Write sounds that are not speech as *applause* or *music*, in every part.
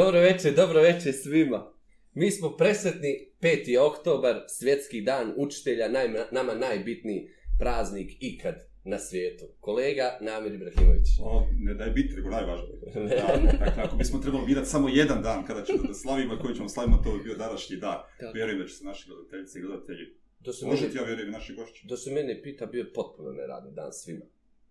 Dobro večer, dobro večer svima. Mi smo presretni 5. oktobar, svjetski dan učitelja, naj, nama najbitniji praznik ikad na svijetu. Kolega Namir Ibrahimović. O, ne da je bit, nego najvažnije. *laughs* Da, dakle, ako bismo trebali birati samo jedan dan kada ćemo da slavimo, koji ćemo slavimo, to bi bio današnji dan. Vjerujem da će se naši gledateljice i gledatelji Do se Možete mene, ja vjerujem naši gošći. Do se mene pita, bio je potpuno neradni dan svima.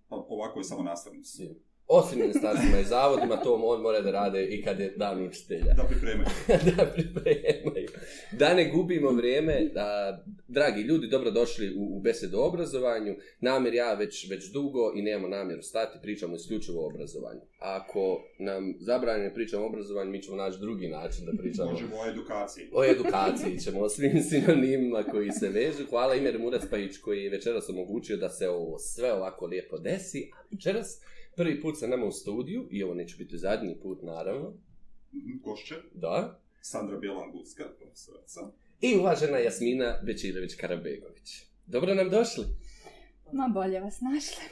Pa, ovako je samo nastavnici. Svima osim ministarstvima i zavodima, to on mora da rade i kad je dan učitelja. Da pripremaju. *laughs* da pripremaju. Da ne gubimo vrijeme, da, dragi ljudi, dobrodošli u, u besedu o obrazovanju. Namjer ja već, već dugo i nemamo namjeru stati, pričamo isključivo o obrazovanju. Ako nam zabranje pričamo o obrazovanju, mi ćemo naći drugi način da pričamo. Možemo o edukaciji. O edukaciji ćemo, o svim sinonimima koji se vežu. Hvala Imer Muraspajić koji je večeras omogućio da se ovo sve ovako lijepo desi. A večeras prvi put sam nama u studiju i ovo neće biti zadnji put, naravno. Mhm, Gošće. Da. Sandra Bjelanguska, profesorica. I uvažena Jasmina Bečirović-Karabegović. Dobro nam došli. Ma bolje vas našli.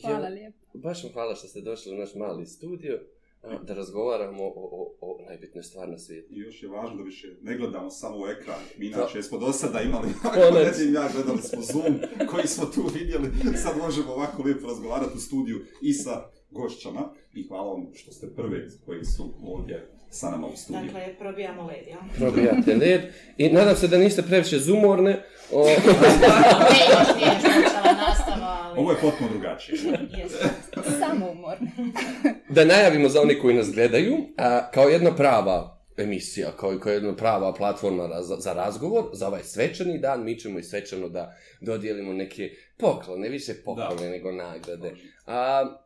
Hvala lijepo. Baš vam hvala što ste došli u naš mali studio. Ono, da razgovaramo o, o, o najbitnoj stvari na svijetu. I još je važno da više ne gledamo samo u ekran. Mi inače smo do sada imali ovako, *laughs* ne znam ja, gledali smo Zoom koji smo tu vidjeli. Sad možemo ovako lijepo razgovarati u studiju i sa gošćama. I hvala vam što ste prvi koji su ovdje sa nama u studiju. Dakle, probijamo led, ja? Probijate led. I nadam se da niste previše zoomorne. O... *laughs* ne, još, još ali... Ovo je potpuno drugačije. *laughs* Jesu, samo umor. da najavimo za one koji nas gledaju, a, kao jedna prava emisija, kao, kao jedna prava platforma za, za razgovor, za ovaj svečani dan, mi ćemo i svečano da dodijelimo neke poklone, više poklone da. nego nagrade. A,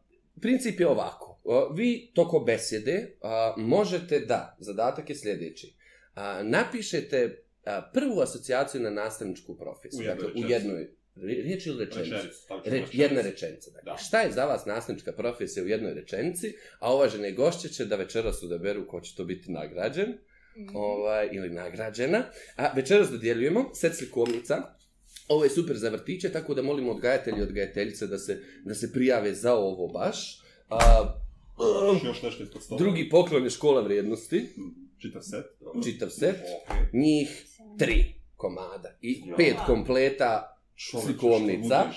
princip je ovako, a, vi toko besede a, možete da, zadatak je sljedeći, a, napišete a, prvu asocijaciju na nastavničku profesiju, u jednoj dakle, riječ ili rečenicu? Rečenic, rečenic. Jedna rečenica. Dakle, da. Šta je za vas nasnička profesija u jednoj rečenici, a uvažene gošće će da večeras odaberu ko će to biti nagrađen mm. ovaj, ili nagrađena. A večeras dodjeljujemo set slikovnica. Ovo je super za vrtiće, tako da molimo odgajatelji i odgajateljice da se, da se prijave za ovo baš. A, još nešto ispod stola. Drugi poklon je škola vrijednosti. Mm, čitav set. Dobro. Čitav set. Okay. Njih tri komada i pet kompleta slikovnica. Ono.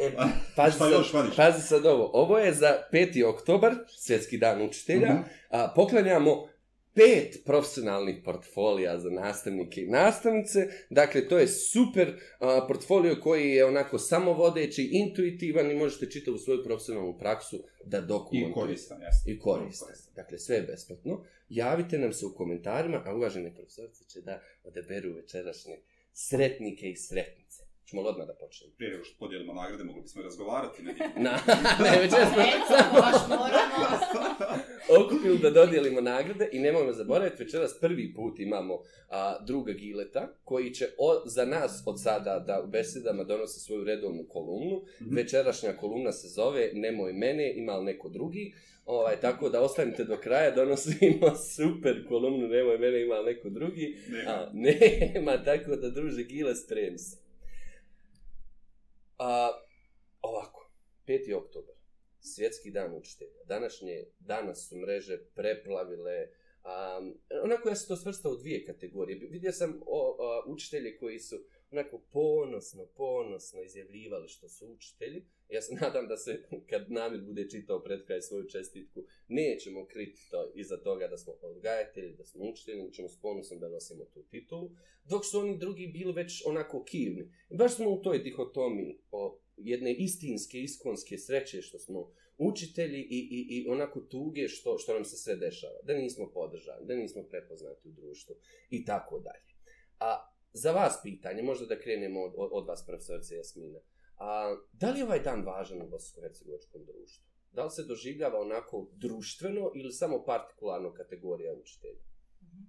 E, pazi, sad, još, pazi sad ovo. Ovo je za 5. oktobar, svjetski dan učitelja. Mm -hmm. A, poklanjamo pet profesionalnih portfolija za nastavnike i nastavnice. Dakle, to je super a, portfolio koji je onako samovodeći, intuitivan i možete čitati u svoju profesionalnu praksu da dokumentuje. I koristan, jasno. I koristan. Dakle, sve je besplatno. Javite nam se u komentarima, a uvažene profesorice će da odeberu večerašnje sretnike i sretnike ćemo li odmah da počnemo? Prije nego što podijelimo nagrade, mogli bismo razgovarati na njih. *laughs* ne, već jesmo. Eto, baš moramo. *laughs* Okupili da dodijelimo nagrade i nemojmo zaboraviti, večeras prvi put imamo a, druga gileta, koji će o, za nas od sada da u besedama donose svoju redovnu kolumnu. Mm -hmm. Večerašnja kolumna se zove Nemoj mene, ima li neko drugi? Ovaj, tako da ostanite do kraja, donosimo *laughs* super kolumnu, nemoj mene, ima neko drugi. Nema. A, nema, tako da druže Gile Strems. A, ovako, 5. oktober, svjetski dan učitelja. Današnje, danas su mreže preplavile, um, onako ja se to svrsta u dvije kategorije. Vidio sam o, o, učitelje koji su onako ponosno, ponosno izjavljivali što su učitelji, ja se nadam da se, kad Namir bude čitao pred kraj svoju čestitku, nećemo kriti to iza toga da smo odgajatelji, da smo učitelji, ćemo s ponosom da nosimo tu titulu, dok su oni drugi bili već onako kivni. Baš smo u toj dihotomiji o jedne istinske, iskonske sreće što smo učitelji i, i, i onako tuge što, što nam se sve dešava. Da nismo podržani, da nismo prepoznati u društvu i tako dalje. A za vas pitanje, možda da krenemo od, od vas, profesorce Jasmina. A, da li je ovaj dan važan u bosansko-hercegovačkom društvu? Da li se doživljava onako društveno ili samo partikularno kategorija učitelja? Mhm.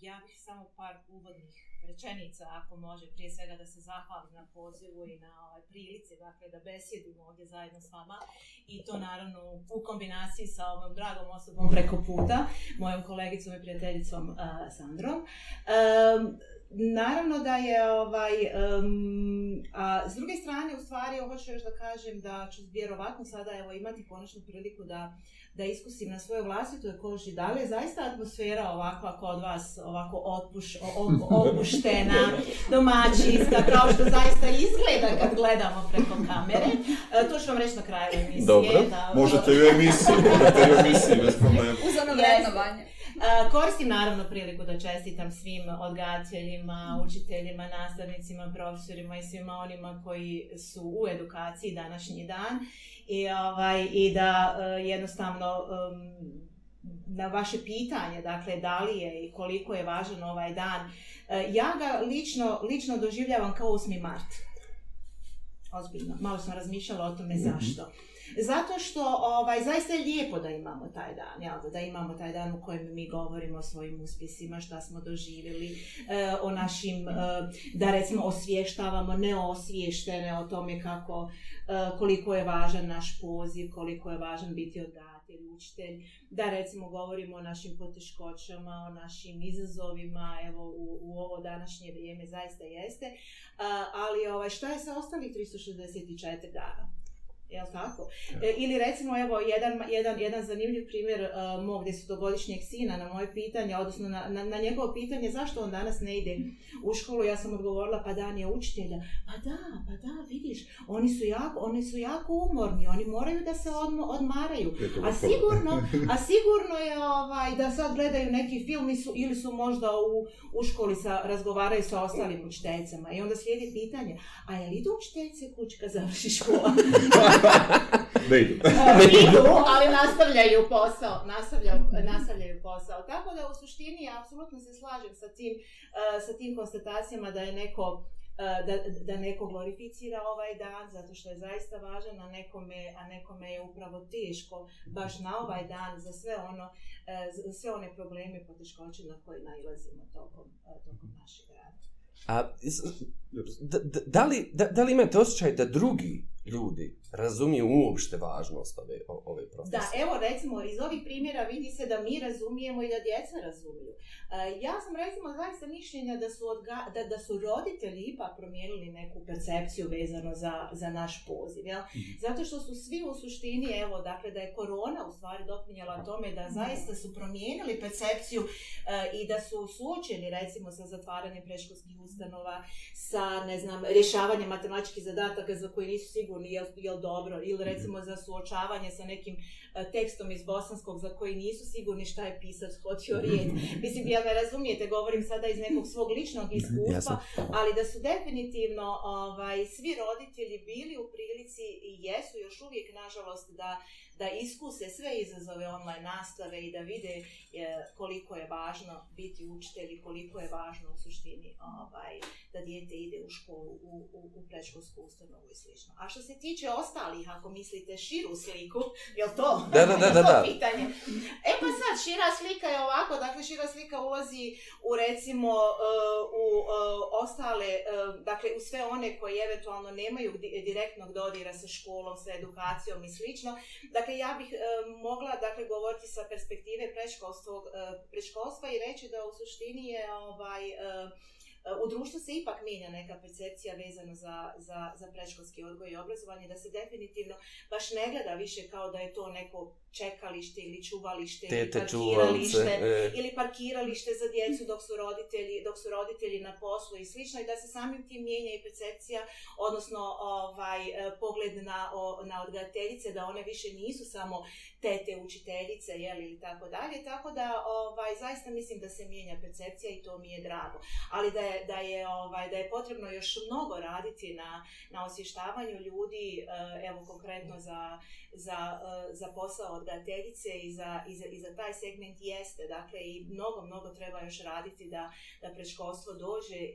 Ja bih samo par uvodnih rečenica, ako može, prije svega da se zahvalim na pozivu i na ovaj prilici, dakle da besjedimo ovdje zajedno s vama i to naravno u kombinaciji sa ovom dragom osobom preko puta, mojom kolegicom i prijateljicom uh, Sandrom. Um, naravno da je ovaj um, a s druge strane u stvari hoću još da kažem da ću vjerovatno sada evo imati konačnu priliku da da iskusim na svojoj vlastitoj koži da li je zaista atmosfera ovakva kod vas ovako otpuš, opuštena *laughs* domaćinska kao što zaista izgleda kad gledamo preko kamere e, to ću vam reći na kraju emisije Dobro. da, možete u emisiji, možete u emisiji bez problema uz ono vrednovanje koristim naravno priliku da čestitam svim odgajateljima, učiteljima, nastavnicima, profesorima i svima onima koji su u edukaciji današnji dan i ovaj i da uh, jednostavno um, na vaše pitanje, dakle, da li je i koliko je važan ovaj dan, e, ja ga lično, lično doživljavam kao 8. mart. Ozbiljno, malo sam razmišljala o tome mm -hmm. zašto. Zato što ovaj, zaista je lijepo da imamo taj dan, jel? da imamo taj dan u kojem mi govorimo o svojim uspjesima, šta smo doživjeli, e, o našim, e, da recimo osvještavamo neosvještene o tome kako, e, koliko je važan naš poziv, koliko je važan biti odatelj, učitelj, da recimo govorimo o našim poteškoćama, o našim izazovima, evo u, u ovo današnje vrijeme zaista jeste, e, ali ovaj, šta je sa ostalih 364 dana? jel tako? Ja. E, ili recimo evo jedan, jedan, jedan zanimljiv primjer uh, mog desetogodišnjeg sina na moje pitanje, odnosno na, na, na njegovo pitanje zašto on danas ne ide u školu, ja sam odgovorila pa dan je učitelja, pa da, pa da, vidiš, oni su jako, oni su jako umorni, oni moraju da se odmo, odmaraju, a sigurno, *laughs* a sigurno je ovaj, da sad gledaju neki film su, ili su možda u, u školi sa, razgovaraju sa ostalim učiteljcama i onda slijedi pitanje, a je li idu učiteljce kući kad završi škola? *laughs* *laughs* Pa, ne idu. *laughs* ne idu, ali nastavljaju posao. Nastavljaju, nastavljaju posao. Tako da u suštini apsolutno se slažem sa tim, eh, sa tim konstatacijama da je neko eh, da, da neko glorificira ovaj dan, zato što je zaista važan, a nekome, a nekome je upravo teško baš na ovaj dan za sve ono, eh, za sve one probleme poteškoće na koje nalazimo tokom, tokom našeg rada. A da, da, da, li, da, da li imate osjećaj da drugi ljudi razumiju uopšte važnost ove, ove profesije. Da, evo recimo iz ovih primjera vidi se da mi razumijemo i da djeca razumiju. E, ja sam recimo zaista mišljenja da su, odga, da, da su roditelji ipak promijenili neku percepciju vezano za, za naš poziv. Jel? Mhm. Zato što su svi u suštini, evo dakle da je korona u stvari doprinjela tome da zaista su promijenili percepciju e, i da su suočeni recimo sa zatvaranjem preškolskih ustanova, sa ne znam, rješavanjem matematičkih zadataka za koje nisu sigurni kulturni, jel, jel dobro, ili mhm. recimo za suočavanje sa nekim e, tekstom iz bosanskog za koji nisu sigurni šta je pisac *laughs* hoćio riječ. Mislim, ja me razumijete, govorim sada iz nekog svog ličnog mhm, iskustva, ali da su definitivno ovaj, svi roditelji bili u prilici i jesu još uvijek, nažalost, da, da iskuse sve izazove online nastave i da vide je, koliko je važno biti učitelj i koliko je važno u suštini ovaj, da dijete ide u školu, u, u, u predškolsku ustanovu i slično. A što se tiče ostalih, ako mislite širu sliku, je li to? Da, da, *laughs* da, da, da. Pitanje. E pa sad, šira slika je ovako, dakle šira slika ulazi u recimo eh, u eh, ostale, eh, dakle u sve one koje eventualno nemaju direktnog dodira sa školom, sa edukacijom i slično. Dakle, ja bih mogla dakle, govoriti sa perspektive preškolstva, preškolstva i reći da u suštini je ovaj, uh, E, u društvu se ipak mijenja neka percepcija vezana za, za, za predškolski odgoj i obrazovanje, da se definitivno baš ne gleda više kao da je to neko čekalište ili čuvalište Tete ili parkiralište čuvalce, e. ili parkiralište za djecu dok su roditelji dok su roditelji na poslu i slično i da se samim tim mijenja i percepcija odnosno ovaj e, pogled na o, na odgajateljice da one više nisu samo tete učiteljice je li ili tako dalje tako da ovaj zaista mislim da se mijenja percepcija i to mi je drago ali da je, da je ovaj da je potrebno još mnogo raditi na na osvještavanju ljudi e, evo konkretno za za za posao odgajateljice i za, i, za, i za taj segment jeste. Dakle, i mnogo, mnogo treba još raditi da, da predškolstvo dođe e,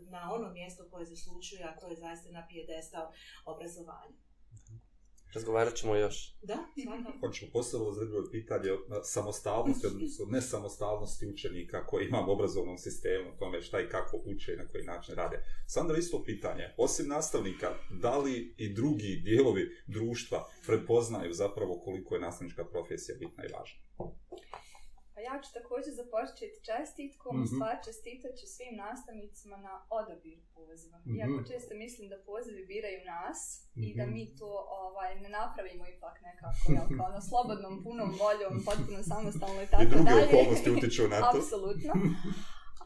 na ono mjesto koje zaslučuje, a to je zaista na pijedestal obrazovanja. Razgovarat ćemo još. Da, imamo. Mhm. Hoćemo posebno zrbio pitanje o samostalnosti, odnosno nesamostalnosti učenika koji imamo u obrazovnom sistemu, tome šta i kako uče i na koji način rade. Sandra, isto pitanje. Osim nastavnika, da li i drugi dijelovi društva prepoznaju zapravo koliko je nastavnička profesija bitna i važna? Pa ja ću također započeti čestitkom, mm -hmm. sva čestitat ću svim nastavnicima na odabir poziva. Mm -hmm. Iako često mislim da pozivi biraju nas mm -hmm. i da mhm. mi to ovaj, ne napravimo ipak nekako, jel, kao na slobodnom, punom voljom, potpuno samostalno i tako dalje. I druge okolnosti utiču na to. *laughs* Apsolutno.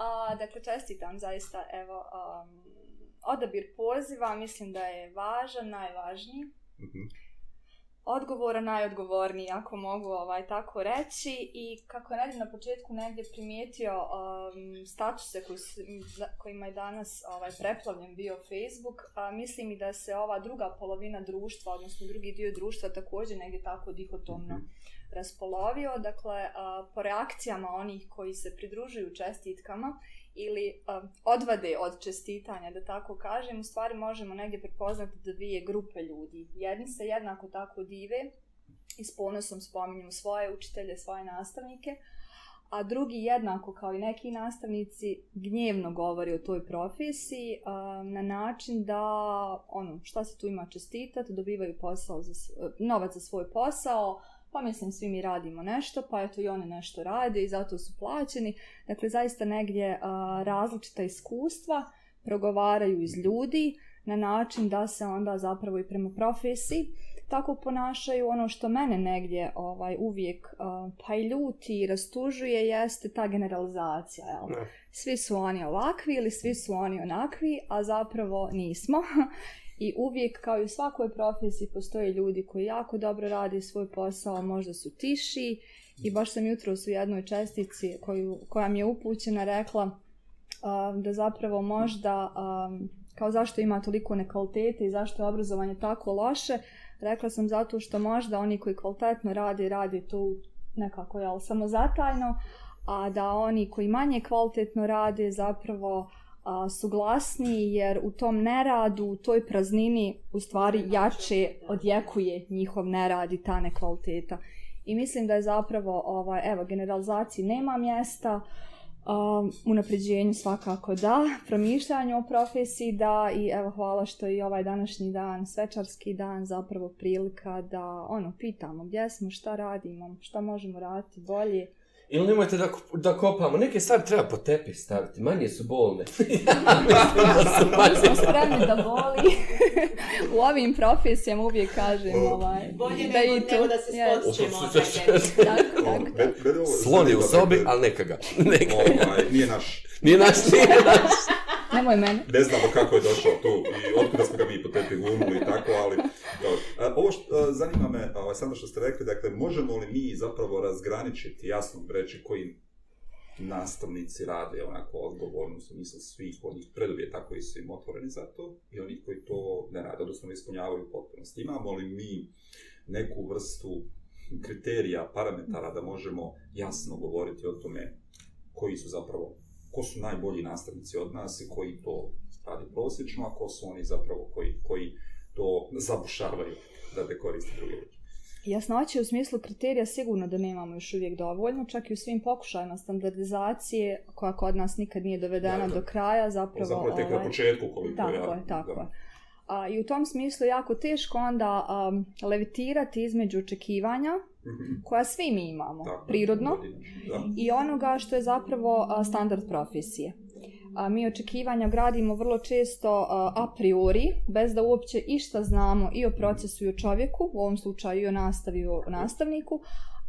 A, dakle, čestitam zaista, evo, um, odabir poziva, mislim da je važan, najvažniji. Mm -hmm odgovora najodgovorniji, ako mogu ovaj, tako reći. I kako je na početku negdje primijetio um, statuse koji su, kojima je danas ovaj, preplavljen bio Facebook, a, mislim i da se ova druga polovina društva, odnosno drugi dio društva, također negdje tako dihotomno mm -hmm. raspolovio. Dakle, a, po reakcijama onih koji se pridružuju čestitkama, ili um, odvade od čestitanja, da tako kažem, u stvari možemo negdje prepoznati dvije grupe ljudi. Jedni se jednako tako dive i s ponosom spominju svoje učitelje, svoje nastavnike, a drugi jednako kao i neki nastavnici gnjevno govori o toj profesiji um, na način da ono, šta se tu ima čestitati, dobivaju posao za, novac za svoj posao, uh, pa mislim svi mi radimo nešto, pa eto i one nešto rade i zato su plaćeni. Dakle, zaista negdje a, različita iskustva progovaraju iz ljudi na način da se onda zapravo i prema profesiji tako ponašaju. Ono što mene negdje ovaj uvijek a, pa i ljuti i rastužuje jeste ta generalizacija. Jel? Ne. Svi su oni ovakvi ili svi su oni onakvi, a zapravo nismo. *laughs* I uvijek, kao i u svakoj profesiji, postoje ljudi koji jako dobro radi svoj posao, možda su tiši. I baš sam jutro u jednoj čestici koju, koja mi je upućena rekla uh, da zapravo možda, um, kao zašto ima toliko nekvalitete i zašto je obrazovanje tako loše, rekla sam zato što možda oni koji kvalitetno radi, radi to nekako jel, samozatajno, a da oni koji manje kvalitetno rade zapravo uh, a, su glasni jer u tom neradu, u toj praznini u stvari jače odjekuje njihov nerad i ta nekvaliteta. I mislim da je zapravo, ova, evo, generalizaciji nema mjesta, Um, unapređenju svakako da, promišljanju o profesiji da i evo hvala što je i ovaj današnji dan, svečarski dan zapravo prilika da ono pitamo gdje smo, šta radimo, šta možemo raditi bolje ili nemojte da, da kopamo, neke stvari treba po tepih staviti, manje su bolne. ja *laughs* da su manje. spremni da boli. U ovim profesijama uvijek kažem ovaj. Bolje da nego, i tu. nego da se spostimo. Slon je u sobi, ali neka ga. Neka ga. Ovaj, nije naš. Nije naš, nije naš. *laughs* Nemoj mene. Ne znamo kako je došao tu i otkuda smo ga mi potreti glumili i tako, ali dobro. E, ovo što, e, zanima me, ovaj, samo što ste rekli, dakle, možemo li mi zapravo razgraničiti, jasno reći, koji nastavnici rade onako odgovorno u smislu svih onih preduvjeta koji su im otvoreni za to i oni koji to ne rade, odnosno ne ispunjavaju potpunost. Imamo li mi neku vrstu kriterija, parametara da možemo jasno govoriti o tome koji su zapravo ko su najbolji nastavnici od nas i koji to radi prosječno, a ko su oni zapravo koji, koji to zabušavaju da te koriste drugi ljudi. Jasnoće u smislu kriterija sigurno da nemamo još uvijek dovoljno, čak i u svim pokušajima standardizacije koja kod nas nikad nije dovedena da, da. do kraja, zapravo... Zapravo tek ovaj, na početku koliko tako ja... Je, tako je, tako je. A, I u tom smislu jako teško onda a, levitirati između očekivanja mhm. koja svi mi imamo, da, prirodno, i onoga što je zapravo a, standard profesije. A, mi očekivanja gradimo vrlo često a, a priori, bez da uopće išta znamo i o mhm. procesu i o čovjeku, u ovom slučaju i o nastavi i o nastavniku,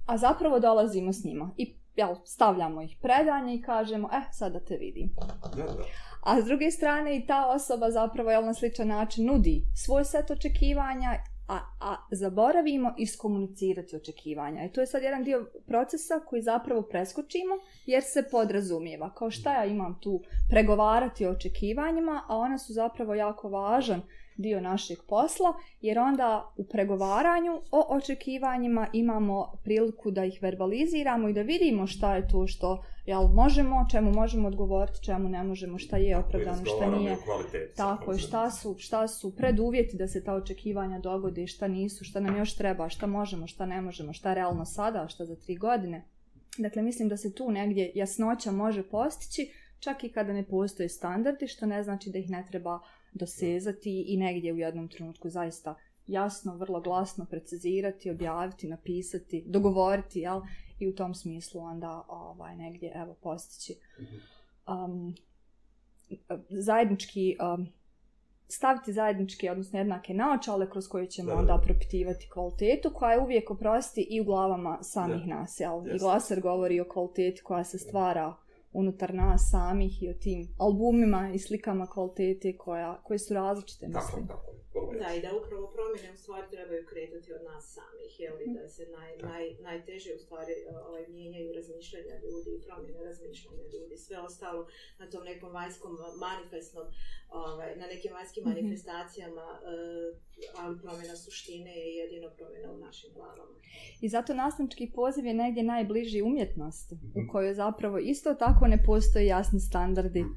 a zapravo dolazimo s njima i jel, stavljamo ih predanje i kažemo, e, eh, sad da te vidim. Da, da. A s druge strane i ta osoba zapravo jel, na sličan način nudi svoj set očekivanja, a, a zaboravimo iskomunicirati očekivanja. I to je sad jedan dio procesa koji zapravo preskočimo jer se podrazumijeva. Kao šta ja imam tu pregovarati o očekivanjima, a ona su zapravo jako važan uh, dio našeg posla, jer onda u pregovaranju o očekivanjima imamo priliku da ih verbaliziramo i da vidimo šta je to što jel, možemo, čemu možemo odgovoriti, čemu ne možemo, šta je opravdano, šta nije. Tako je, šta su, šta su preduvjeti da se ta očekivanja dogode, šta nisu, šta nam još treba, šta možemo, šta ne možemo, šta realno sada, šta za tri godine. Dakle, mislim da se tu negdje jasnoća može postići, čak i kada ne postoje standardi, što ne znači da ih ne treba uh, dosezati i negdje u jednom trenutku zaista jasno, vrlo glasno precizirati, objaviti, napisati, dogovoriti, jel? I u tom smislu onda ovaj, negdje, evo, postići um, zajednički, um, staviti zajedničke, odnosno jednake naočale kroz koje ćemo da, onda propitivati kvalitetu koja je uvijek oprosti i u glavama samih da, nas, jel? Jasno. I glasar govori o kvaliteti koja se stvara da unutar nas samih i o tim albumima i slikama kvalitete koja, koje su različite, mislim. Tako, tako. Pogledaj. Da, i da upravo promjene u stvari trebaju kretati od nas samih, jel? I da se naj, naj, najteže u stvari e, ovaj, mijenjaju razmišljanja ljudi i promjene razmišljanja ljudi. Sve ostalo na tom nekom vanjskom e, manifestnom, ovaj, na nekim vanjskim mhm. manifestacijama, uh, ali promjena suštine je jedino promjena u našim glavama. I zato nastavnički poziv je negdje najbliži umjetnost, mm -hmm. u mhm. kojoj zapravo isto tako ne postoje jasni standardi mm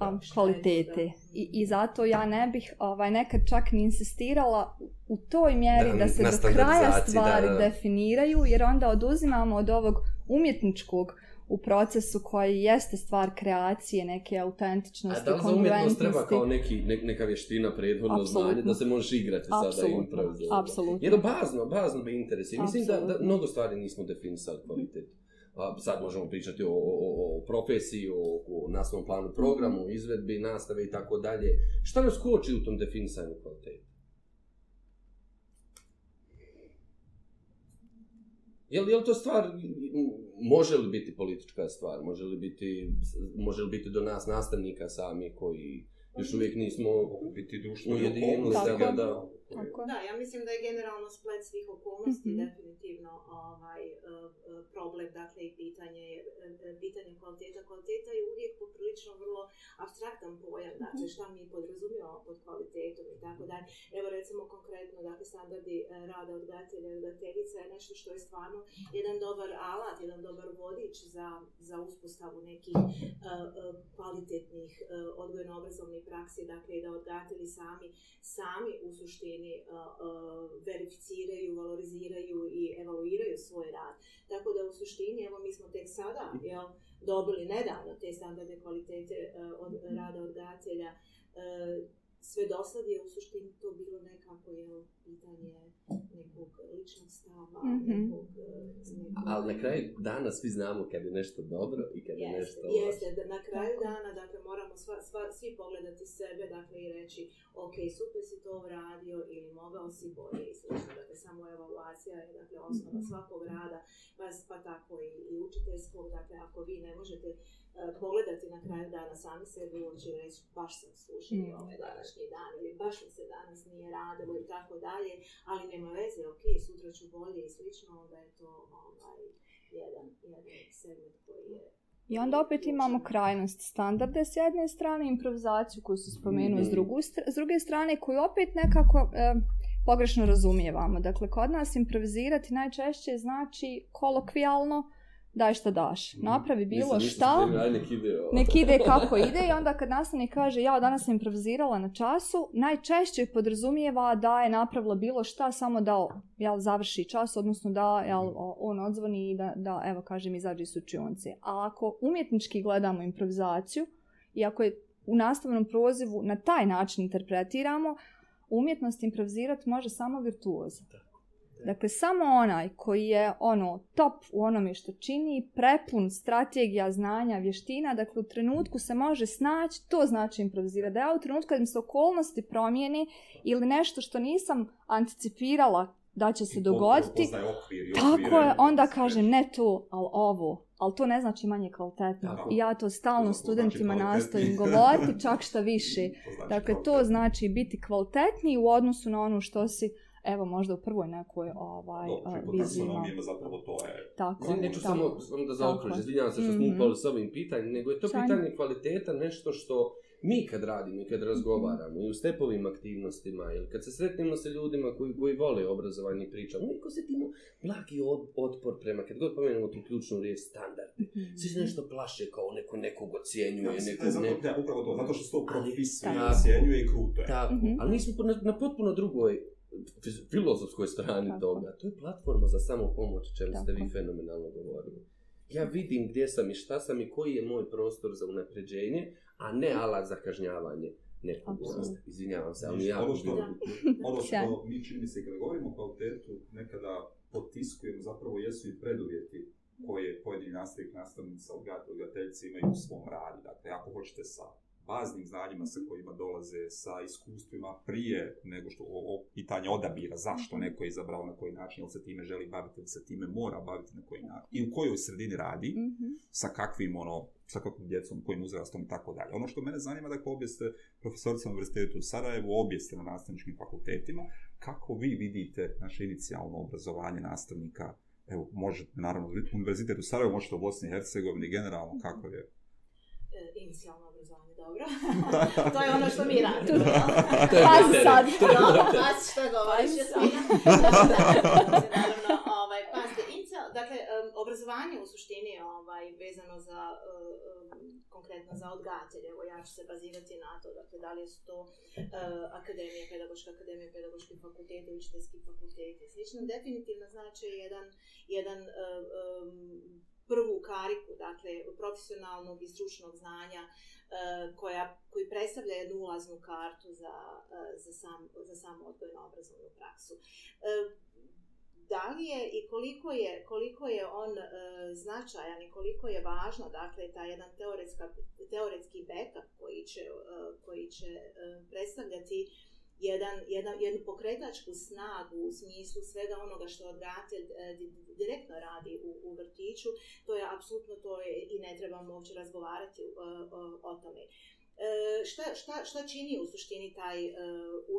-hmm. um, kvalitete. Je, I, I mhm. zato ja ne bih ovaj, nekad čak ni insistirala u toj mjeri da, da se do kraja stvari da, da. definiraju, jer onda oduzimamo od ovog umjetničkog u procesu koji jeste stvar kreacije neke autentičnosti, konvencije. A da li za umjetnost treba kao neki, ne, neka vještina prethodno znanje da se možeš igrati Absolutno. sada i improvizovati? Apsolutno. Jer bazno, bazno me interesuje. Mislim da, da mnogo stvari nismo definisali kvalitetu sad možemo pričati o, o, o profesiji, o, o nastavnom planu programu, mm. izvedbi, nastave i tako dalje. Šta nas koči u tom definisanju kvalitetu? Je li, je li to stvar, može li biti politička stvar, može li biti, može li biti do nas nastavnika sami koji još mhm. uvijek nismo biti društveni ujedinili, da, da, da, Tako. Da, ja mislim da je generalno splet svih okolnosti mm-hmm. definitivno ovaj e, e, problem, dakle i pitanje e, pitanje kvaliteta. Kvaliteta je uvijek poprilično vrlo abstraktan pojam, dakle mhm. šta mi podrazumijemo pod kvalitetom i tako dalje. Evo recimo konkretno, dakle standardi rada odgajatelja i odgajateljica je nešto što je stvarno jedan dobar alat, jedan dobar vodič za, za uspostavu nekih kvalitetnih odgojno-obrazovnih praksi, dakle i da odgajatelji sami, sami u suštini suštini uh, uh, verificiraju, valoriziraju i evaluiraju svoj rad. Tako da u suštini, evo mi smo tek sada jel, dobili nedavno te standarde kvalitete uh, od, mhm. rada odgacelja, uh, e, sve do sad je u suštini to bilo nekako je pitanje nekog ličnog stava, mm -hmm. nekog, e, nekog... Ali na kraju dana svi znamo kad je nešto dobro i kad jeste, je nešto loše. Jeste, da na kraju dana dakle, moramo sva, sva, svi pogledati sebe dakle, i reći ok, super si to uradio ili mogao si bolje i slično. Dakle, samo evaluacija je dakle, osnova mm -hmm. svakog rada, pa, pa tako i, i učiteljskog. Dakle, ako vi ne možete e, pogledati na kraju dana sami sebi uoči reći baš sam slušao mm. ovaj današnji današnji dan ili baš mi se danas nije radilo i tako dalje, ali nema veze, ok, sutra ću bolje i slično, onda je to ovaj, jedan, jedan segment koji je I onda opet imamo krajnost standarde s jedne strane, improvizaciju koju su spomenuli mm -hmm. s, mhm. s druge strane, koju opet nekako e, pogrešno razumijevamo. Dakle, kod nas improvizirati najčešće znači kolokvijalno, mm daj šta daš, mm. napravi bilo nisam, šta, nisam spremio, nek, ide nek ide kako *laughs* ide i onda kad nastavnik kaže ja danas sam improvizirala na času, najčešće podrazumijeva da je napravila bilo šta, samo da jel, završi čas, odnosno da jel, mm. on odzvoni i da, da evo kaže mi izađe iz učionce. A ako umjetnički gledamo improvizaciju i ako je u nastavnom prozivu na taj način interpretiramo, umjetnost improvizirati može samo virtuoza. Da. Dakle, samo onaj koji je ono top u onome što čini, prepun strategija, znanja, vještina, dakle u trenutku se može snaći, to znači improvizirati. Da ja u trenutku kad mi se okolnosti promijeni ili nešto što nisam anticipirala da će se dogoditi, tako je, onda kaže ne to, ali ovo. Ali to ne znači manje kvalitetno. Tako. I ja to stalno to znači studentima znači nastavim govoriti, čak šta više. *laughs* To znači dakle, to znači biti kvalitetniji u odnosu na ono što si evo možda u prvoj nekoj ovaj no, uh, vizima. Dobro, eh, ima zapravo to je. Tako, ne, neću tamo, samo, da zaokružim, izvinjavam se što mm -hmm. smo mhm. upali s ovim pitanjem, nego je to Čanj. pitanje kvaliteta nešto što mi kad radimo i kad razgovaramo mm -hmm. i u stepovim aktivnostima ili kad se sretnemo sa ljudima koji, koji vole obrazovanje i pričamo, niko se timo blagi od, otpor prema, kad god pomenemo tu ključnu riječ standard, mm -hmm. svi se nešto plaše kao neko nekog ocijenjuje, ja, neko, zato, ne... Ja, upravo to, zato što se to propisuje, ocijenjuje i kruto je. Tako, mm -hmm. ali mi smo na, na potpuno drugoj filozofskoj strani Tako. toga. To je platforma za samopomoć, čemu ste vi fenomenalno govorili. Ja vidim gdje sam i šta sam i koji je moj prostor za unapređenje, a ne alat za kažnjavanje. Ne, izvinjavam se, ali ja... Ono što, *laughs* ono što mi čini se kada govorimo kao tentu, nekada potiskujemo, zapravo jesu i preduvjeti koje pojedini nastavnik, nastavnica, odgledateljci imaju u svom radu. Dakle, ako hoćete sa baznim znanjima sa kojima dolaze, sa iskustvima prije nego što o, o, pitanje odabira zašto mhm. neko je izabrao, na koji način, ili se time želi baviti, ili se time mora baviti, na koji način, i u kojoj sredini radi, mm -hmm. sa kakvim, ono, sa kakvim djecom, kojim uzrastom i tako dalje. Ono što mene zanima, dakle, obje ste profesorica Univerzitetu u Sarajevu, obje ste na nastavničkim fakultetima, kako vi vidite naše inicijalno obrazovanje nastavnika, evo, možete, naravno, Univerzitet u Sarajevu, možete u Bosni i Hercegovini, generalno, kako mhm. je E, inicijalno obrazovanje, dobro. *laughs* to je ono što mi radimo, jel? Pazi sad. Pazi šta govoriš. Pazi šta govoriš. *laughs* Ovaj, Pazi, inicijalno, dakle, um, obrazovanje u suštini je ovaj, vezano za, um, konkretno za odgajatelje. Evo, ja ću se bazirati na to, dakle, da li su to uh, akademije, pedagoška akademija, pedagoški fakultet, učiteljski fakultet i slično. Definitivno znači jedan, jedan um, prvu kariku, dakle, profesionalnog i stručnog znanja e, koja, koji predstavlja jednu ulaznu kartu za, e, za, sam, za samo odgojno obrazovnu praksu. E, da li je i koliko je, koliko je on e, značajan i koliko je važno, dakle, ta jedan teoretska, teoretski backup koji će, e, koji će e, predstavljati e, jedan, jedan, jednu pokretačku snagu u smislu svega onoga što odgajatelj e, direktno radi u, u vrtiću, to je apsolutno to je, i ne trebamo uopće razgovarati o, e, o, o tome. Uh, E, šta, šta, šta čini u suštini taj uh,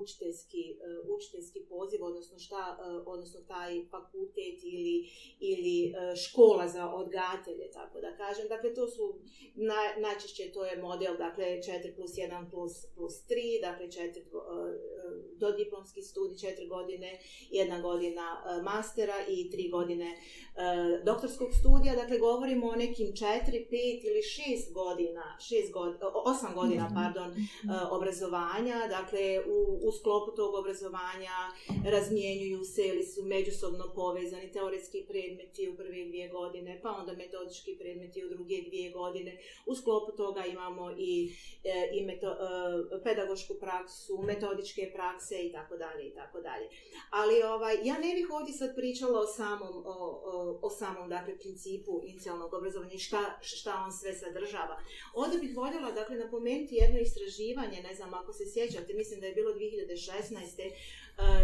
učiteljski, uh, učiteljski poziv, odnosno šta, uh, odnosno taj fakultet ili, ili uh, škola za odgajatelje, tako da kažem. Dakle, to su, na, najčešće to je model, dakle, 4 plus 1 plus, plus 3, dakle, 4, uh, do diplomski studij, 4 godine, jedna godina uh, mastera i 3 godine uh, doktorskog studija. Dakle, govorimo o nekim 4, 5 ili 6 godina, 6 godina, 8 godina godina, pardon, mhm. e, obrazovanja. Dakle, u, u sklopu tog obrazovanja razmijenjuju se ili su međusobno povezani teoretski predmeti u prve dvije godine, pa onda metodički predmeti u druge dvije godine. U sklopu toga imamo i, e, i meto, e, pedagošku praksu, metodičke prakse i tako dalje i tako dalje. Ali ovaj, ja ne bih ovdje sad pričala o samom, o, o, o samom dakle, principu inicijalnog obrazovanja i šta, šta on sve sadržava. Ovdje bih voljela, dakle, napomenuti pomenuti jedno istraživanje, ne znam ako se sjećate, mislim da je bilo 2016. E,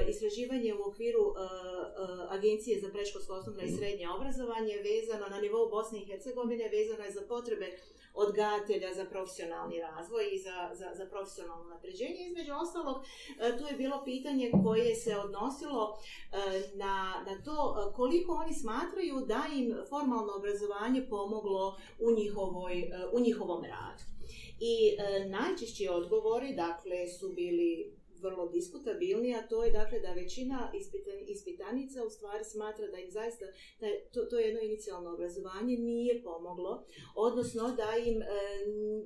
istraživanje u okviru e, e, Agencije za preškolsko osnovno i srednje obrazovanje vezano na nivou Bosne i Hercegovine, vezano je za potrebe odgatelja za profesionalni razvoj i za, za, za profesionalno napređenje. Između ostalog, tu je bilo pitanje koje se odnosilo na, na to koliko oni smatraju da im formalno obrazovanje pomoglo u, njihovoj, u njihovom radu. I e, najčešći odgovori, dakle, su bili vrlo diskutabilni, a to je dakle da većina ispitan, ispitanica u stvari smatra da im zaista da je to, to jedno inicijalno obrazovanje nije pomoglo, odnosno da im e,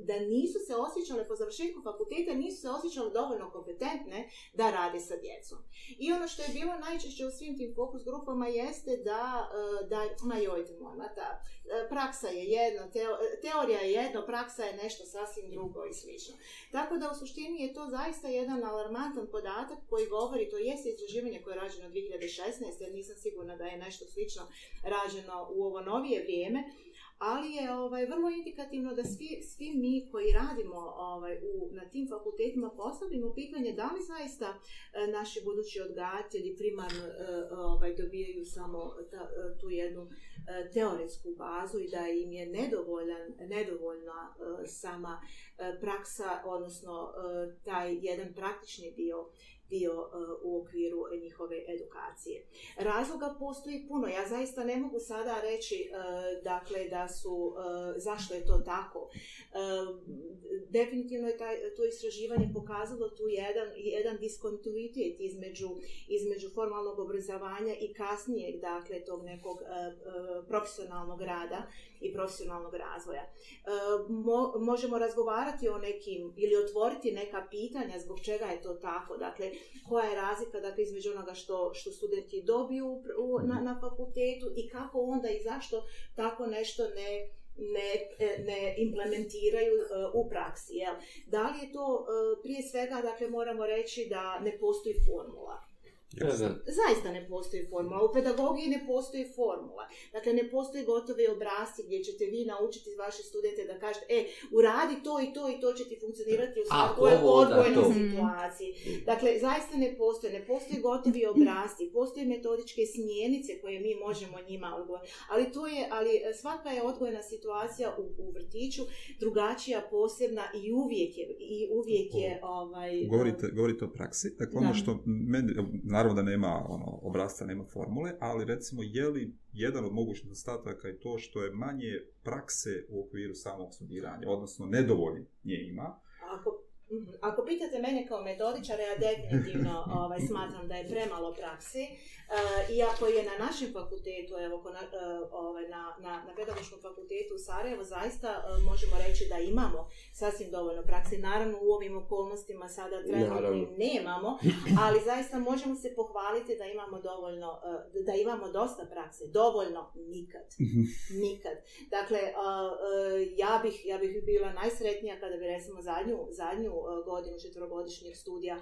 da nisu se osjećale po završetku fakulteta, nisu se osjećale dovoljno kompetentne da rade sa djecom. I ono što je bilo najčešće u svim tim fokus grupama jeste da, e, da ma joj te moj, ta, e, praksa je jedno, teo, teorija je jedno, praksa je nešto sasvim drugo i slično. Tako da u suštini je to zaista jedan alarmant interesantan podatak koji govori, to jeste istraživanje koje je rađeno 2016. Ja nisam sigurna da je nešto slično rađeno u ovo novije vrijeme, uh, ali je ovaj vrlo indikativno da svi, svi mi koji radimo ovaj u na tim fakultetima postavimo pitanje da li zaista e, naši budući odgajatelji primarno e, ovaj dobijaju samo ta, e, tu jednu e, teoretsku bazu i da im je nedovoljan nedovoljna e, sama e, praksa odnosno e, taj jedan praktični dio dio e, u okviru njihove edukacije. Razloga postoji puno. Ja zaista ne mogu sada reći e, dakle da su e, zašto je to tako. Definitivno je taj, to istraživanje pokazalo tu jedan, jedan diskontinuitet između, između formalnog obrazovanja i kasnijeg, dakle, tog nekog profesionalnog rada i profesionalnog razvoja. Možemo razgovarati o nekim ili otvoriti neka pitanja zbog čega je to tako. Dakle, koja je razlika dakle, između onoga što, što studenti dobiju u, na, mhm. na fakultetu i kako onda i zašto tako nešto ne, ne, e, ne implementiraju uh, u praksi. Jel? Da li je to uh, prije svega, dakle, moramo reći da ne postoji formula. Zaista ne postoji formula. U pedagogiji ne postoji formula. Dakle, ne postoji gotove obrazci gdje ćete vi naučiti vaše studente da kažete e, uradi to i to i to će ti funkcionirati u svakoj odvojnoj situaciji. Dakle, zaista ne postoji. Ne postoji gotovi mm. obrazci. Postoje metodičke smjernice koje mi možemo njima odgovoriti. Ali to je, ali e, svaka je odgojena situacija u, u vrtiću drugačija, posebna i uvijek je, i uvijek je ovaj... Govorite, govorite o praksi. Dakle, ono što meni, naravno da nema ono, obrazca, nema formule, ali recimo je li jedan od mogućnih ostataka je to što je manje prakse u okviru samog studiranja, odnosno nedovoljnje ima. Ako Mhm. Ako pitate mene kao metodičara, ja definitivno *laughs* ovaj, smatram da je premalo praksi. E, iako je na našem fakultetu, evo, na, eh, ovaj, na, na, na pedagoškom fakultetu u Sarajevo, zaista eh, možemo reći da imamo sasvim dovoljno praksi. Naravno, u ovim okolnostima sada trenutno nemamo, ali zaista možemo se pohvaliti da imamo dovoljno, eh, da imamo dosta prakse. Dovoljno? Nikad. Mhm. Nikad. Dakle, eh, eh, ja, bih, ja bih bila najsretnija kada bi, recimo, zadnju, zadnju E, godinu četvrogodišnjih studija e,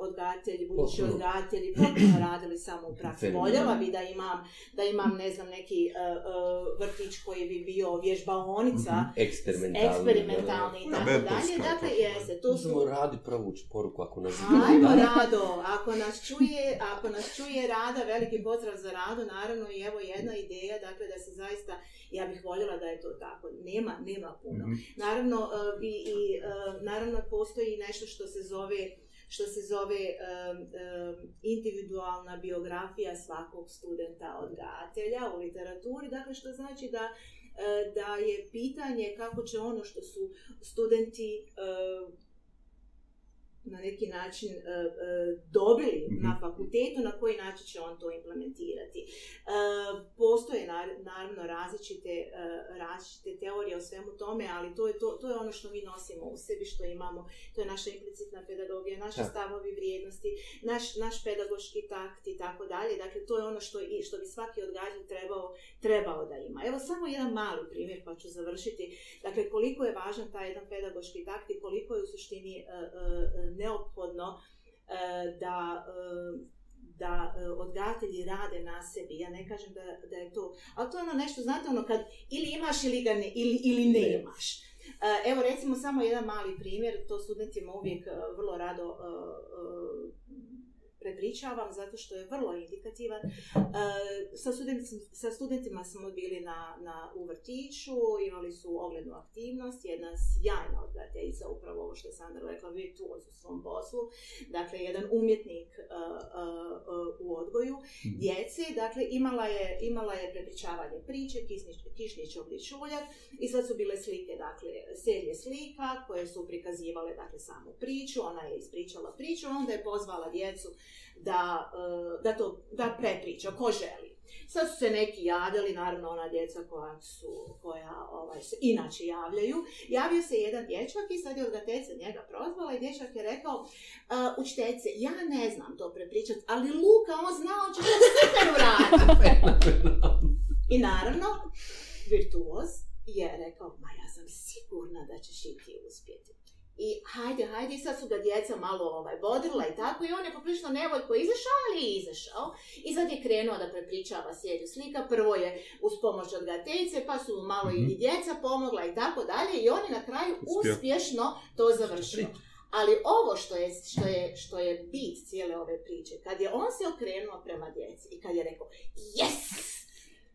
odgajatelji, budući odgajatelji, *clears throat* potpuno radili samo u praksi. Voljela bi da imam, da imam, ne znam, neki e, vrtić koji bi bio vježbaonica. Mhm. Eksperimentalni. Eksperimentalni i tako dalje. Dakle, jeste. Tu su... Možemo radi provući poruku ako nas čuje. Ajmo, *laughs* Rado, ako nas čuje, ako nas čuje Rada, veliki pozdrav za Radu, naravno, i evo jedna ideja, dakle, da se zaista ja bih voljela da je to tako. Nema, nema puno. Mm -hmm. Naravno, uh, i, i uh, naravno, po, postoji nešto što se zove što se zove um, um, individualna biografija svakog studenta odgajatelja u literaturi, dakle što znači da uh, da je pitanje kako će ono što su studenti uh, na neki način e, e, dobili mm -hmm. na fakultetu, na koji način će on to implementirati. E, postoje nar, naravno različite, e, različite teorije o svemu tome, ali to je, to, to je ono što mi nosimo u sebi, što imamo. To je naša implicitna pedagogija, naše stavovi vrijednosti, naš, naš pedagoški takt i tako dalje. Dakle, to je ono što, i, što bi svaki odgađan trebao, trebao da ima. Evo samo jedan mali primjer pa ću završiti. Dakle, koliko je važan taj jedan pedagoški takt i koliko je u suštini e, e, neophodno e, da e, da e, odgajatelji rade na sebi. Ja ne kažem da, da je to... Ali to je ono nešto, znate, ono kad ili imaš ili ga ne, ili, ili ne, ne imaš. E, evo, recimo, samo jedan mali primjer, to studentima uvijek e, vrlo rado e, e, prepričavam zato što je vrlo indikativan. E, sa, studentim, sa studentima smo bili na, na, u vrtiću, imali su oglednu aktivnost, jedna sjajna odgledateljica, upravo ovo što je Sandra rekla, virtuoz u svom poslu, dakle jedan umjetnik uh, uh, uh, u odgoju mhm. djece, dakle imala je, imala je prepričavanje priče, kišnić, kišnić čuljak i sad su bile slike, dakle serije slika koje su prikazivale dakle, samu priču, ona je ispričala priču, onda je pozvala djecu da, eh, da, to, da prepriča, ko želi. Sad su se neki javljali, naravno ona djeca koja su, koja ovaj, se inače javljaju. Javio se jedan dječak i sad je odgateljica njega prozvala i dječak je rekao uh, učiteljice, ja ne znam to prepričati, ali Luka, on zna o čemu se sve I naravno, virtuoz je rekao, ma ja sam sigurna da ćeš i ti uspjeti. I hajde, hajde, sad su ga djeca malo ovaj, bodrila i tako i on je poprično nevoljko izašao, ali je izašao. I sad je krenuo da prepričava sjedju slika, prvo je uz pomoć od gatejce, pa su malo mm -hmm. i djeca pomogla i tako dalje i on je na kraju Uspio. uspješno to završio. Ali ovo što je, što je, što je bit cijele ove priče, kad je on se okrenuo prema djeci i kad je rekao, jes!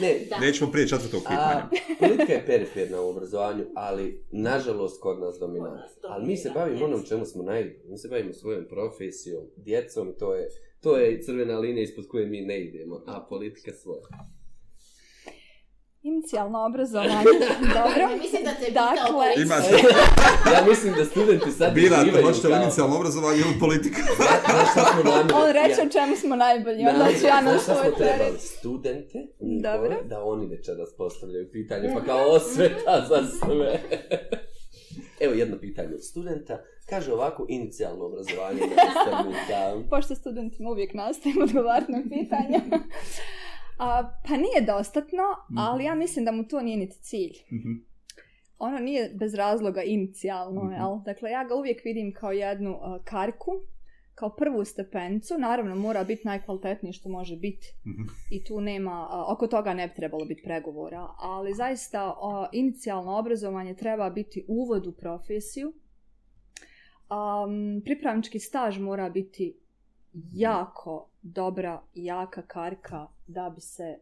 Ne, da. nećemo prije četvrtog pitanja. Politika je periferna u obrazovanju, ali nažalost kod nas dominantna. Ali mi se bavimo onom čemu smo najbolji. Mi se bavimo svojom profesijom, djecom, to je, to je crvena linija ispod koje mi ne idemo, a politika svoja. Inicijalno obrazovanje, *laughs* dobro. mislim da te pitao dakle, Imate. *laughs* ja mislim da studenti sad Bira, izbivaju. Bira, možete kao... inicijalno obrazovanje ili politika. *laughs* On reče o čemu smo najbolji, onda ću ja na što je trebali studente, dobro. da oni večeras postavljaju pitanje, pa kao osveta za sve. Evo jedno pitanje od studenta. Kaže ovako, inicijalno obrazovanje nastavnika. Pošto studentima uvijek nastavimo odgovarno pitanje. A, pa nije dostatno, mm -hmm. ali ja mislim da mu to nije niti cilj. Mm -hmm. Ono nije bez razloga inicijalno, mm -hmm. jel? Dakle, ja ga uvijek vidim kao jednu uh, karku, kao prvu stepencu. Naravno, mora biti najkvalitetniji što može biti. Mm -hmm. I tu nema, uh, oko toga ne bi trebalo biti pregovora. Ali zaista, uh, inicijalno obrazovanje treba biti uvod u profesiju. Um, pripravnički staž mora biti jako dobra i jaka karka da bi se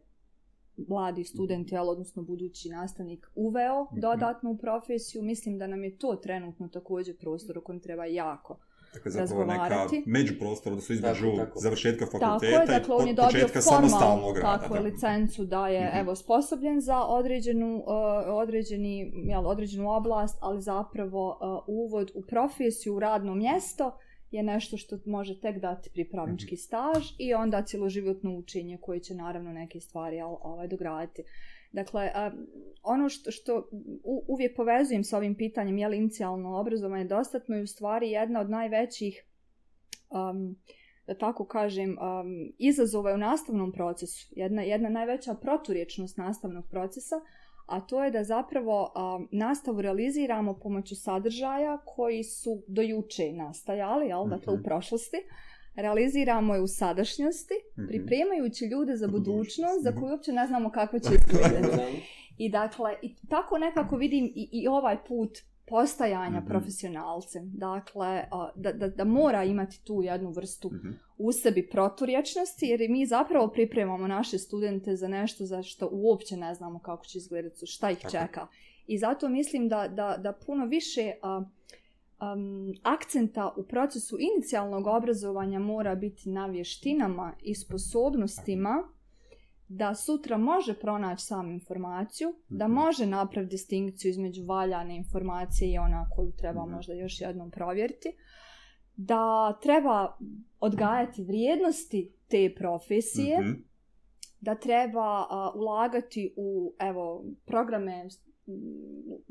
mladi student, jel, odnosno budući nastavnik, uveo mhm. dodatno u profesiju. Mislim da nam je to trenutno također prostor o kojem treba jako Dakle, zapravo neka međuprostor, odnosno između završetka fakulteta tako je, dakle, i početka samostalnog rada. Tako je, licencu da je mm -hmm. evo, sposobljen za određenu, uh, određeni, jel, određenu oblast, ali zapravo uh, uvod u profesiju, u radno mjesto, uh, je nešto što može tek dati pripravnički mhm. staž i onda cjeloživotno učenje koje će naravno neke stvari ovaj dograditi. Dakle, ono što, što uvijek povezujem sa ovim pitanjem je li inicijalno obrazovanje dostatno je u stvari jedna od najvećih um, da tako kažem, um, izazova je u nastavnom procesu, jedna, jedna najveća proturječnost nastavnog procesa, a to je da zapravo a, nastavu realiziramo pomoću sadržaja koji su do juče nastajali, jel, dakle okay. u mhm. prošlosti, realiziramo je u sadašnjosti, mhm. pripremajući ljude za budućnost, za koju mhm. uopće ne znamo kako će *laughs* izgledati. I dakle, i tako nekako vidim i, i ovaj put postajanja mm -hmm. profesionalcem. Dakle, da, da, da mora imati tu jednu vrstu mm -hmm. u sebi proturječnosti, jer mi zapravo pripremamo naše studente za nešto za što uopće ne znamo kako će izgledati, šta ih Tako. čeka. I zato mislim da, da, da puno više a, um, akcenta u procesu inicijalnog obrazovanja mora biti na vještinama i sposobnostima Tako da sutra može pronaći samu informaciju, da mhm. može napraviti distinkciju između valjane informacije i ona koju treba mhm. možda još jednom provjeriti, da treba odgajati vrijednosti te profesije, mm -hmm. da treba uh, ulagati u evo programe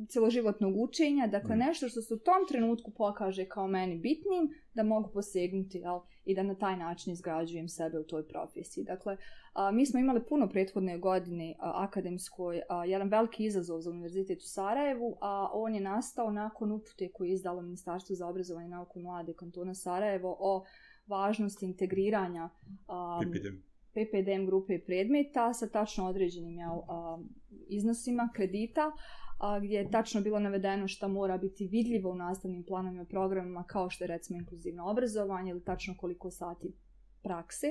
celoživotnog učenja, dakle mm. nešto što se u tom trenutku pokaže kao meni bitnim, da mogu posegnuti jel, i da na taj način izgrađujem sebe u toj profesiji. Dakle, a, mi smo imali puno prethodne godine a, akademskoj, a, jedan veliki izazov za Univerzitet u Sarajevu, a on je nastao nakon upute koje je izdalo Ministarstvo za obrazovanje nauku mlade kantona Sarajevo o važnosti integriranja a, Epidem. PPDM grupe predmeta sa tačno određenim ja, iznosima kredita, a, gdje je tačno bilo navedeno šta mora biti vidljivo u nastavnim planovima i programima, kao što je recimo inkluzivno obrazovanje ili tačno koliko sati prakse.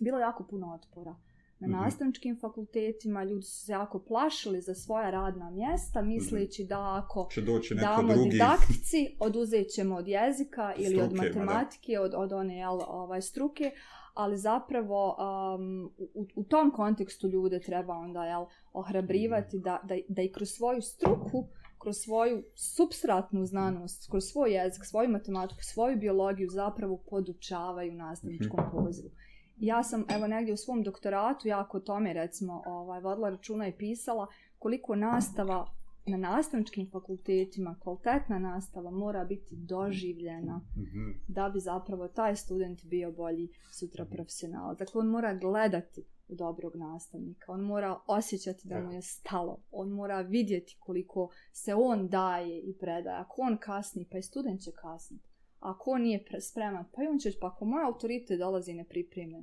Bilo je jako puno otpora. Na mhm. nastavničkim fakultetima ljudi su se jako plašili za svoja radna mjesta, mhm. misleći da ako će doći neko damo drugi. didaktici, oduzet ćemo od jezika ili struke, od matematike, da. od, od one jel, ovaj, struke, ali zapravo um, u, u tom kontekstu ljude treba onda jel, ohrabrivati mhm. da, da, da i kroz svoju struku, kroz svoju substratnu znanost, kroz svoj jezik, svoju matematiku, svoju biologiju zapravo podučavaju nastavničkom mhm. pozivu. Ja sam evo negdje u svom doktoratu jako o tome recimo ovaj, vodila računa i pisala koliko nastava na nastavničkim fakultetima kvalitetna nastava mora biti doživljena mhm. da bi zapravo taj student bio bolji sutra mhm. profesional. Dakle, on mora gledati u dobrog nastavnika, on mora osjećati da mu je stalo, on mora vidjeti koliko se on daje i predaje. Ako on kasni, pa i student će kasniti. Ako on nije spreman, pa i on će, pa ako moja autorite dolazi i ne pripreme,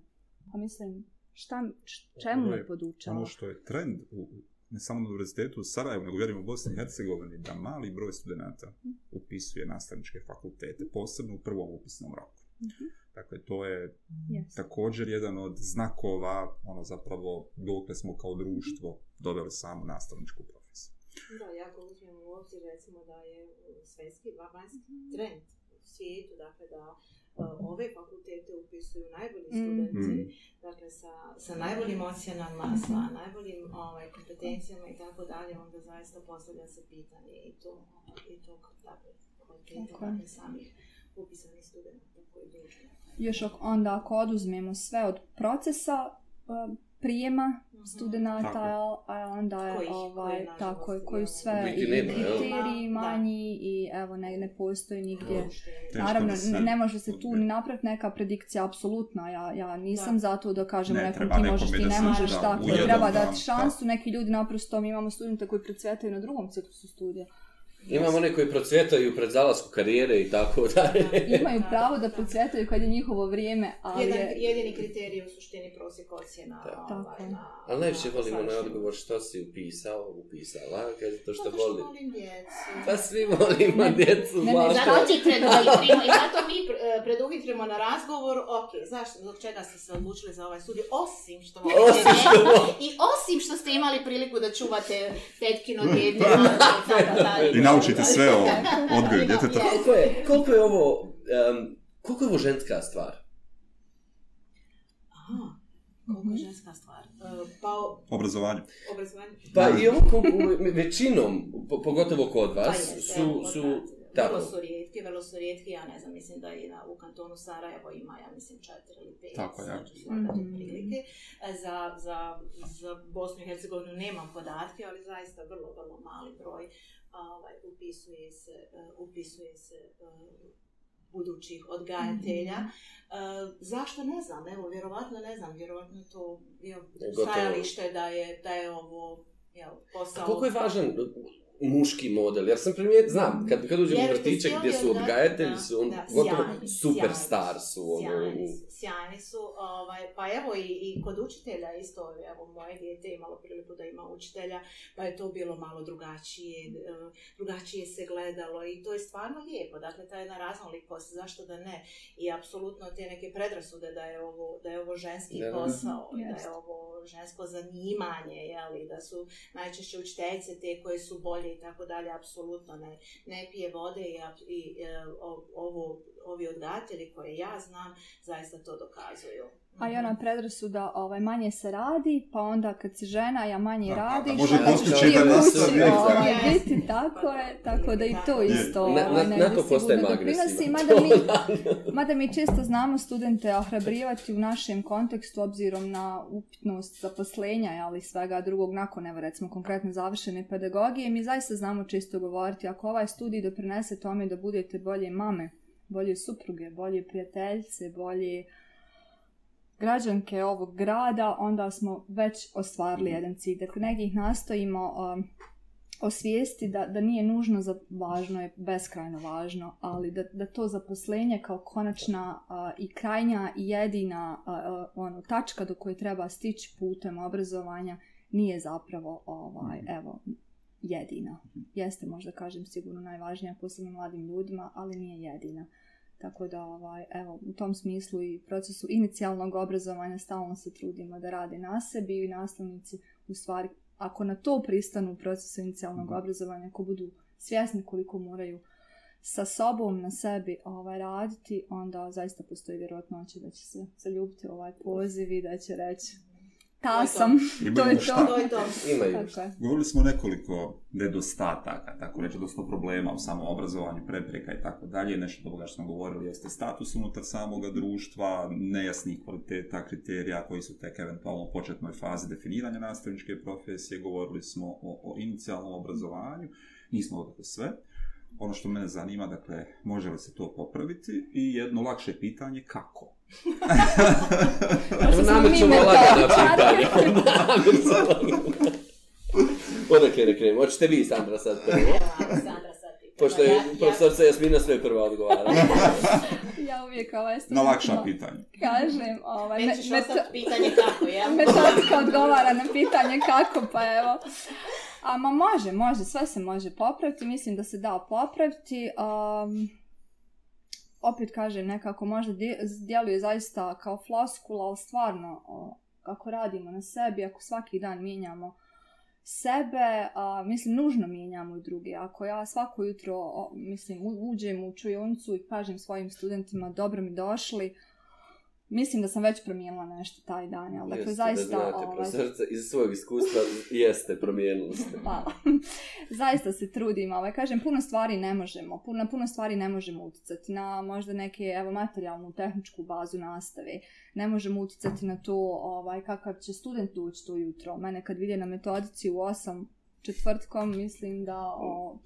pa mislim, šta, čemu je podučava? Ono što je trend u, ne samo na univerzitetu u Sarajevu, nego vjerujem u Bosni i Hercegovini, da mali broj studenta mhm. upisuje nastavničke fakultete, posebno u prvom upisnom roku. Mhm. Dakle, to je yes. također jedan od znakova, ono zapravo, dok smo kao društvo doveli samu nastavničku profesiju. Da, ja ako uzmem u obzir, recimo, da je uh, svetski, vanjski mhm. trend u svijetu, dakle, da uh, ove fakultete upisuju najbolji mm. studenti, mm. dakle sa, sa najboljim ocjenama, mm-hmm. sa najboljim ovaj, kompetencijama i tako dalje, onda zaista postavlja se pitanje i to, i to dakle, kvalitete dakle, samih upisanih studenta koji dođu. Još onda ako oduzmemo sve od procesa, uh, prijema mhm. studenta, a onda je ovaj, koji, tako je, koju ono, sve i kriteriji manji i evo ne, ne postoji nigdje. Ono Naravno, ne može se tu ni napraviti neka predikcija, apsolutna, ja, ja nisam da. zato da kažem ne, nekom ti možeš, ti ne možeš, tako treba dati šansu, neki ljudi naprosto, mi imamo studenta koji predsvetaju na drugom ciklusu studija. Da. Imamo one koji procvjetaju pred zalasku karijere i tako dalje. Imaju pravo da procvjetaju kad je njihovo vrijeme, ali Jedan, je... Jedini kriterij u suštini prosjek ocjena. Da. Ovaj, tako. Na, ali najviše na, volimo na odgovor što si upisao, upisala, kaže to što voli. Zato što volim djecu. Pa svi volimo ne, djecu, ne, ne, Zato ćete da ih primu i zato mi pr, uh, e, preduhitrimo na razgovor, ok, zašto, zbog čega ste se odlučili za ovaj studij, osim što volite osim što djeca, i osim što ste imali priliku da čuvate tetkino djete, da, da, da, da, da, da, da, da, naučiti sve o odgoju djeteta. Koliko je, koliko je ovo, um, koliko je ovo ženska stvar? Aha, koliko je ženska stvar? Uh, pa... Obrazovanje. Obrazovanje. Pa i ovo, većinom, po, pogotovo kod pa vas, su, su Tako. Vrlo su rijetki, vrlo su rijetki, ja ne znam, mislim da je na, u kantonu Sarajevo ima, ja mislim, četiri ili pet. Tako, ja. Znači, mm -hmm. za, za, za Bosnu i Hercegovinu nemam podatke, ali zaista vrlo, vrlo mali broj. Uh, ovaj, upisuje se, uh, upisuje se uh, budućih odgajatelja. Mm -hmm. uh, zašto ne znam, evo, vjerovatno ne znam, vjerovatno to je stajalište da je, da je ovo jel, posao... A koliko je važan, muški model, jer sam primijet, znam, kad, kad uđem u vrtiće gdje su odgajatelji, su on, gotovo superstar su. Ono, sjajni, sjajni su, ovaj, pa evo i, i kod učitelja isto, evo moje dijete imalo priliku da ima učitelja, pa je to bilo malo drugačije, e, drugačije se gledalo i to je stvarno lijepo, dakle ta jedna raznolikost, zašto da ne, i apsolutno te neke predrasude da je ovo, da je ovo ženski ne, posao, ne, ne, ne, da je ovo žensko zanimanje, jeli, da su najčešće učiteljice te koje su bolje i tako dalje, apsolutno ne, ne pije vode i, i e, ovo, ovi odgatelji koje ja znam, zaista to dokazuju. A i ona mhm. predrasuda, ovaj, manje se radi, pa onda kad si žena, ja manje da, radi, da, da, što će znači, da nastavi. Ovaj, ono, biti, tako je, tako da i to isto. Ovaj, na, na, na to postaje magresiva. *laughs* Mada, mi, *laughs* mada mi često znamo studente ohrabrivati u našem kontekstu, obzirom na upitnost zaposlenja, ali svega drugog, nakon, evo, recimo, konkretno završene pedagogije, mi zaista znamo često govoriti, ako ovaj studij doprinese tome da budete bolje mame, bolje supruge, bolje prijateljice, bolje... Uh, građanke ovog grada, onda smo već ostvarili mm. jedan cilj. Dakle, negdje ih nastojimo um, osvijesti da, da nije nužno za važno, je beskrajno važno, ali da, da to zaposlenje kao konačna a, i krajnja i jedina a, a, ono, tačka do koje treba stići putem obrazovanja nije zapravo ovaj, mm. evo, jedina. Mhm. Jeste možda kažem sigurno najvažnija posebno mladim ljudima, ali nije jedina. Mm. Tako da, ovaj, evo, u tom smislu i procesu inicijalnog obrazovanja stalno se trudimo da radi na sebi i nastavnici, u stvari, ako na to pristanu u procesu inicijalnog mm. obrazovanja, ako budu svjesni koliko moraju sa sobom na sebi ovaj, raditi, onda zaista postoji vjerojatnoća da će se zaljubiti ovaj poziv i da će reći tasom. To je to. Imaju. Govorili smo nekoliko nedostataka, tako reći, dosta problema u samoobrazovanju, prepreka i tako dalje. Nešto toga što smo govorili jeste status unutar samoga društva, nejasnih kvaliteta, kriterija koji su tek eventualno u početnoj fazi definiranja nastavničke profesije. Govorili smo o, o inicijalnom obrazovanju. Nismo odakle sve. Ono što mene zanima, dakle, može li se to popraviti? I jedno lakše pitanje, kako? Evo nam ću vola da da pitanje. Odakle ne krenemo? Hoćete vi, Sandra, sad prvo? Ja, Sandra, sad ti. Pošto je ja, profesorca Jasmina sve prva odgovara. *laughs* ja uvijek ovaj stvar... Na lakša pitanje. Kažem, ovaj... Nećeš me, ostati pitanje kako, jel? Ja? *laughs* Metodika odgovara na pitanje kako, pa evo... A, ma može, može, sve se može popraviti, mislim da se da popraviti. Um, opet kažem, nekako možda djeluje zaista kao floskula, ali stvarno o, kako radimo na sebi, ako svaki dan mijenjamo sebe, a, mislim, nužno mijenjamo i druge. Ako ja svako jutro, o, mislim, uđem u čujuncu i kažem svojim studentima dobro mi došli, a, Mislim da sam već promijenila nešto taj dan, ali dakle, jeste, zaista... Da znate, ovaj... srca, iz svog iskustva jeste, promijenili ste. *laughs* Hvala. zaista se trudim, ovaj, kažem, puno stvari ne možemo, puno, na puno stvari ne možemo utjecati na možda neke, evo, materijalnu, tehničku bazu nastave. Ne možemo utjecati na to ovaj, kakav će student ući to jutro. Mene kad vidje na metodici u osam četvrtkom, mislim da... O... Ovaj,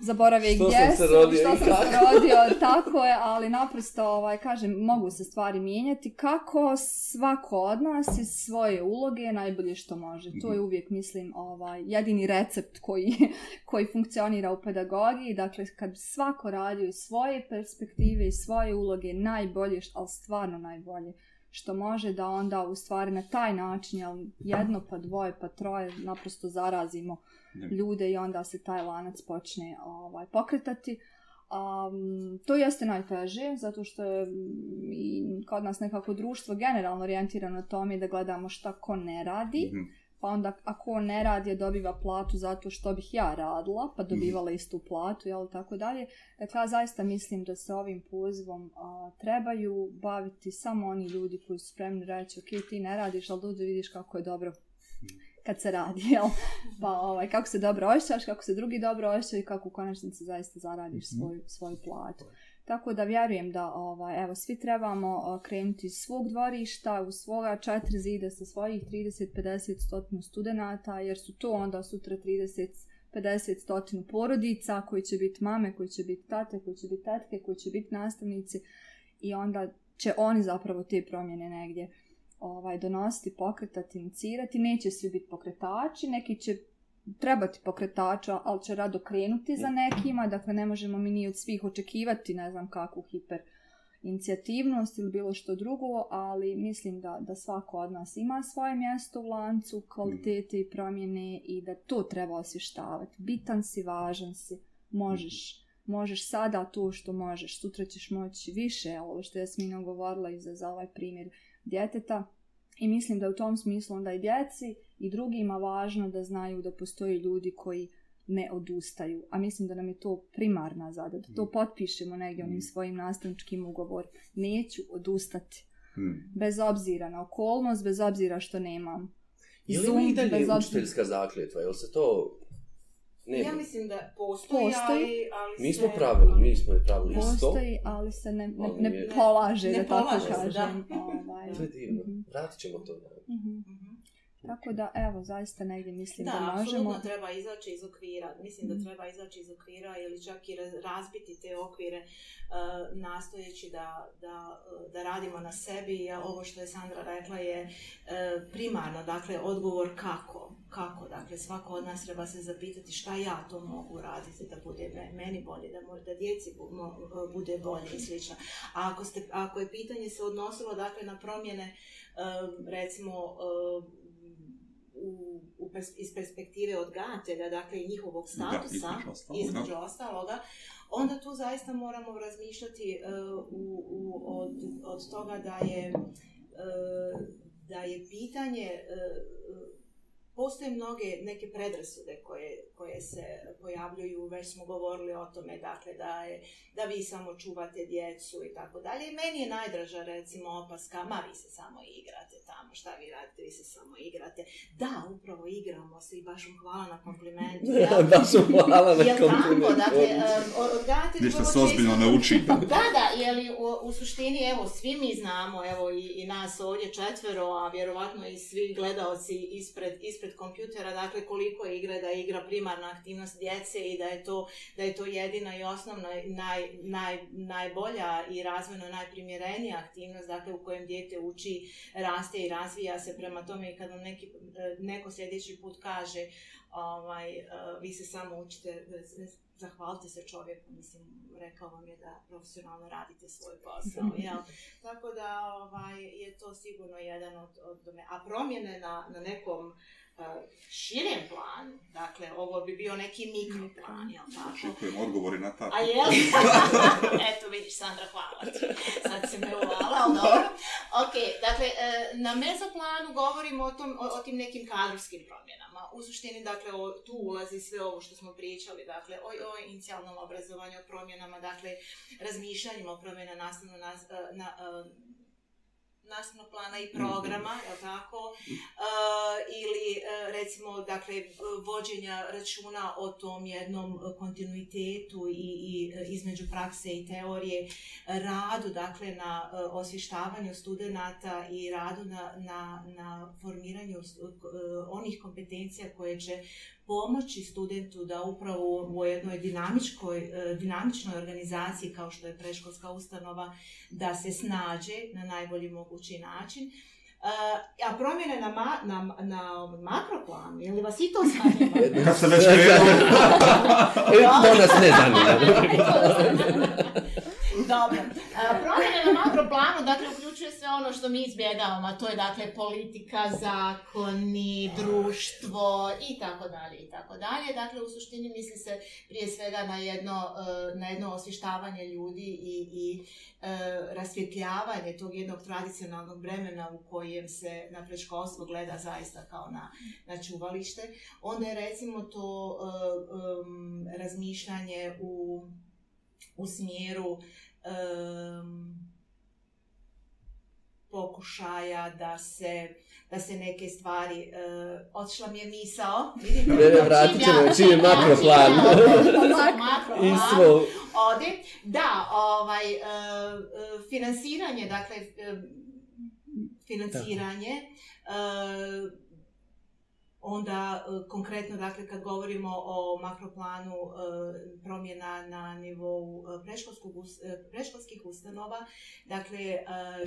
zaboravi što gdje sam se rodio, što sam se rodio *laughs* tako je, ali naprosto, ovaj, kažem, mogu se stvari mijenjati. Kako svako od nas iz svoje uloge najbolje što može. To je mhm. uvijek, mislim, ovaj, jedini recept koji, *laughs* koji funkcionira u pedagogiji. Dakle, kad svako radi iz svoje perspektive i svoje uloge najbolje, ali stvarno najbolje što može da onda u stvari na taj način jel, jedno pa dvoje pa troje naprosto zarazimo uh, ljude i onda se taj lanac počne ovaj, pokretati. Um, to jeste najteže, zato što je mm, i kod nas nekako društvo generalno orijentirano na tome da gledamo šta ko ne radi, mm -hmm. pa onda ako ne radi, dobiva platu zato što bih ja radila, pa mhm. dobivala mm -hmm. istu platu, jel, tako dalje. Dakle, ja zaista mislim da se ovim pozivom a, trebaju baviti samo oni ljudi koji su spremni reći, ok, ti ne radiš, ali dođe vidiš kako je dobro. Mm -hmm kad se radi, jel? *laughs* Pa ovaj, kako se dobro ošćaš, kako se drugi dobro ošćaju i kako u konačnici zaista zaradiš mhm. svoju, svoju platu. Tako da vjerujem da ovaj, evo, svi trebamo krenuti iz svog dvorišta, u svoga četiri zide sa svojih 30, 50, 100 studenta, jer su to onda sutra 30, 50, 100 porodica koji će biti mame, koji će biti tate, koji će biti tetke, koji će biti nastavnici i onda će oni zapravo te promjene negdje uh, ovaj, donositi, pokretati, inicirati. Neće svi biti pokretači, neki će trebati pokretača, ali će rado krenuti za nekima. Dakle, ne možemo mi ni od svih očekivati, ne znam kakvu hiper inicijativnost ili bilo što drugo, ali mislim da, da svako od nas ima svoje mjesto u lancu, kvalitete i promjene i da to treba osvještavati. Bitan si, važan si, možeš, možeš sada to što možeš, sutra ćeš moći više, ovo što je Smina govorila i za, za ovaj primjer, uh, djeteta i mislim da u tom smislu onda i djeci i drugima važno da znaju da postoje ljudi koji ne odustaju, a mislim da nam je to primarna zadat, da to mm. potpišemo negdje onim mm. svojim nastavničkim ugovor neću odustati mm. bez obzira na okolnost, bez obzira što nemam je li Zoom, i dalje bez obzira... učiteljska zakljetva, je li se to Ne, ja mislim da postoji, postoji ali, ali mi smo se... pravili, mi smo je pravili postoji, isto. Postoji, ali se ne, ne, ne, ne polaže, ne, ne da tako kažem. Da. Ovaj. To je divno. Mm -hmm. Vratit ćemo to. Mm -hmm. Mm -hmm. Tako da, evo, zaista negdje mislim da, da možemo. Da, apsolutno treba izaći iz okvira. Mislim mm. da treba izaći iz okvira ili čak i razbiti te okvire eh, nastojeći da, da, eh, da radimo na sebi. Ja, ovo što je Sandra rekla je eh, primarno, dakle, odgovor kako. Kako, dakle, svako od nas treba se zapitati šta ja to mogu raditi da bude meni bolje, da možda djeci bude bolje i slično. A ako, ste, ako je pitanje se odnosilo, dakle, na promjene, recimo, u, u pers iz perspektive odgajatelja, dakle i njihovog statusa, da, između, ostalog, između da. ostaloga, onda tu zaista moramo razmišljati uh, u, u, od, od toga da je, uh, da je pitanje uh, postoje mnoge neke predrasude koje, koje se pojavljuju, već smo govorili o tome dakle, da, je, da vi samo čuvate djecu i tako dalje. Meni je najdraža recimo opaska, ma vi se samo igrate tamo, šta vi radite, vi se samo igrate. Da, upravo igramo se i baš vam hvala na komplimentu. *laughs* Ja, baš vam hvala na komplimentu. Dakle, Ništa se ozbiljno ne uči. *laughs* da, da, jeli, u, u suštini, evo, svi mi znamo, evo, i, i nas ovdje četvero, a vjerovatno i svi gledaoci ispred, ispred ispred kompjutera, dakle koliko je igre, da je igra primarna aktivnost djece i da je to, da je to jedina i osnovna, naj, naj, najbolja i razvojno najprimjerenija aktivnost, dakle u kojem djete uči, raste i razvija se prema tome i kad vam neki, e, neko sljedeći put kaže ovaj, e, vi se samo učite, e, zahvalite se čovjeku, mislim, rekao vam je da profesionalno radite svoj posao, *laughs* jel? Tako da ovaj, je to sigurno jedan od, od dome. A promjene na, na nekom uh, E, širem planu, dakle, ovo bi bio neki mikroplan, jel tako? Očekujem odgovori na tako. A jel? *laughs* Eto, vidiš, Sandra, hvala ti. Sad si me uvala, ali dobro. Ok, dakle, e, na mezoplanu govorimo o, tom, o, o tim nekim kadrovskim promjenama. U suštini, dakle, o, tu ulazi sve ovo što smo pričali, dakle, o, o inicijalnom obrazovanju, o promjenama, dakle, razmišljanjima o promjena nastavno e, na, na, na nastavnog plana i programa, je li tako? E, ili eh, recimo, dakle, vođenja računa o tom jednom kontinuitetu i, i eh, između prakse i teorije, radu, dakle, na osvještavanju studenta i radu na, na, na formiranju onih kompetencija koje će pomoći studentu da upravo u jednoj dinamičkoj, e, dinamičnoj organizaciji kao što je preškolska ustanova da se snađe na najbolji mogući način. Uh, a promjene na, ma, na, na makroplanu, je li vas i to zanima? Kad *laughs* e, sam već krenuo. *laughs* To nas ne zanima. *laughs* Dobro. Promjene na makroplanu, dakle, uključuje sve ono što mi izbjegavamo, a to je, dakle, politika, zakoni, društvo i tako dalje i tako dalje. Dakle, u suštini misli se prije svega na jedno, e, na jedno osvištavanje ljudi i, i e, rasvjetljavanje tog jednog tradicionalnog bremena u kojem se na predškolstvo gleda zaista kao na, na čuvalište. Onda je recimo to um, razmišljanje u, u smjeru uh, um, pokušaja da se, da se neke stvari... Uh, otišla mi je misao. Vidite, *laughs* ne, ne, vratit ćemo, ja. čim je makro plan. Makro Ode. Da, ovaj, uh, finansiranje, dakle, uh, finansiranje, uh, onda e, konkretno dakle kad govorimo o makroplanu e, promjena na nivou e, preškolskog preškolskih ustanova dakle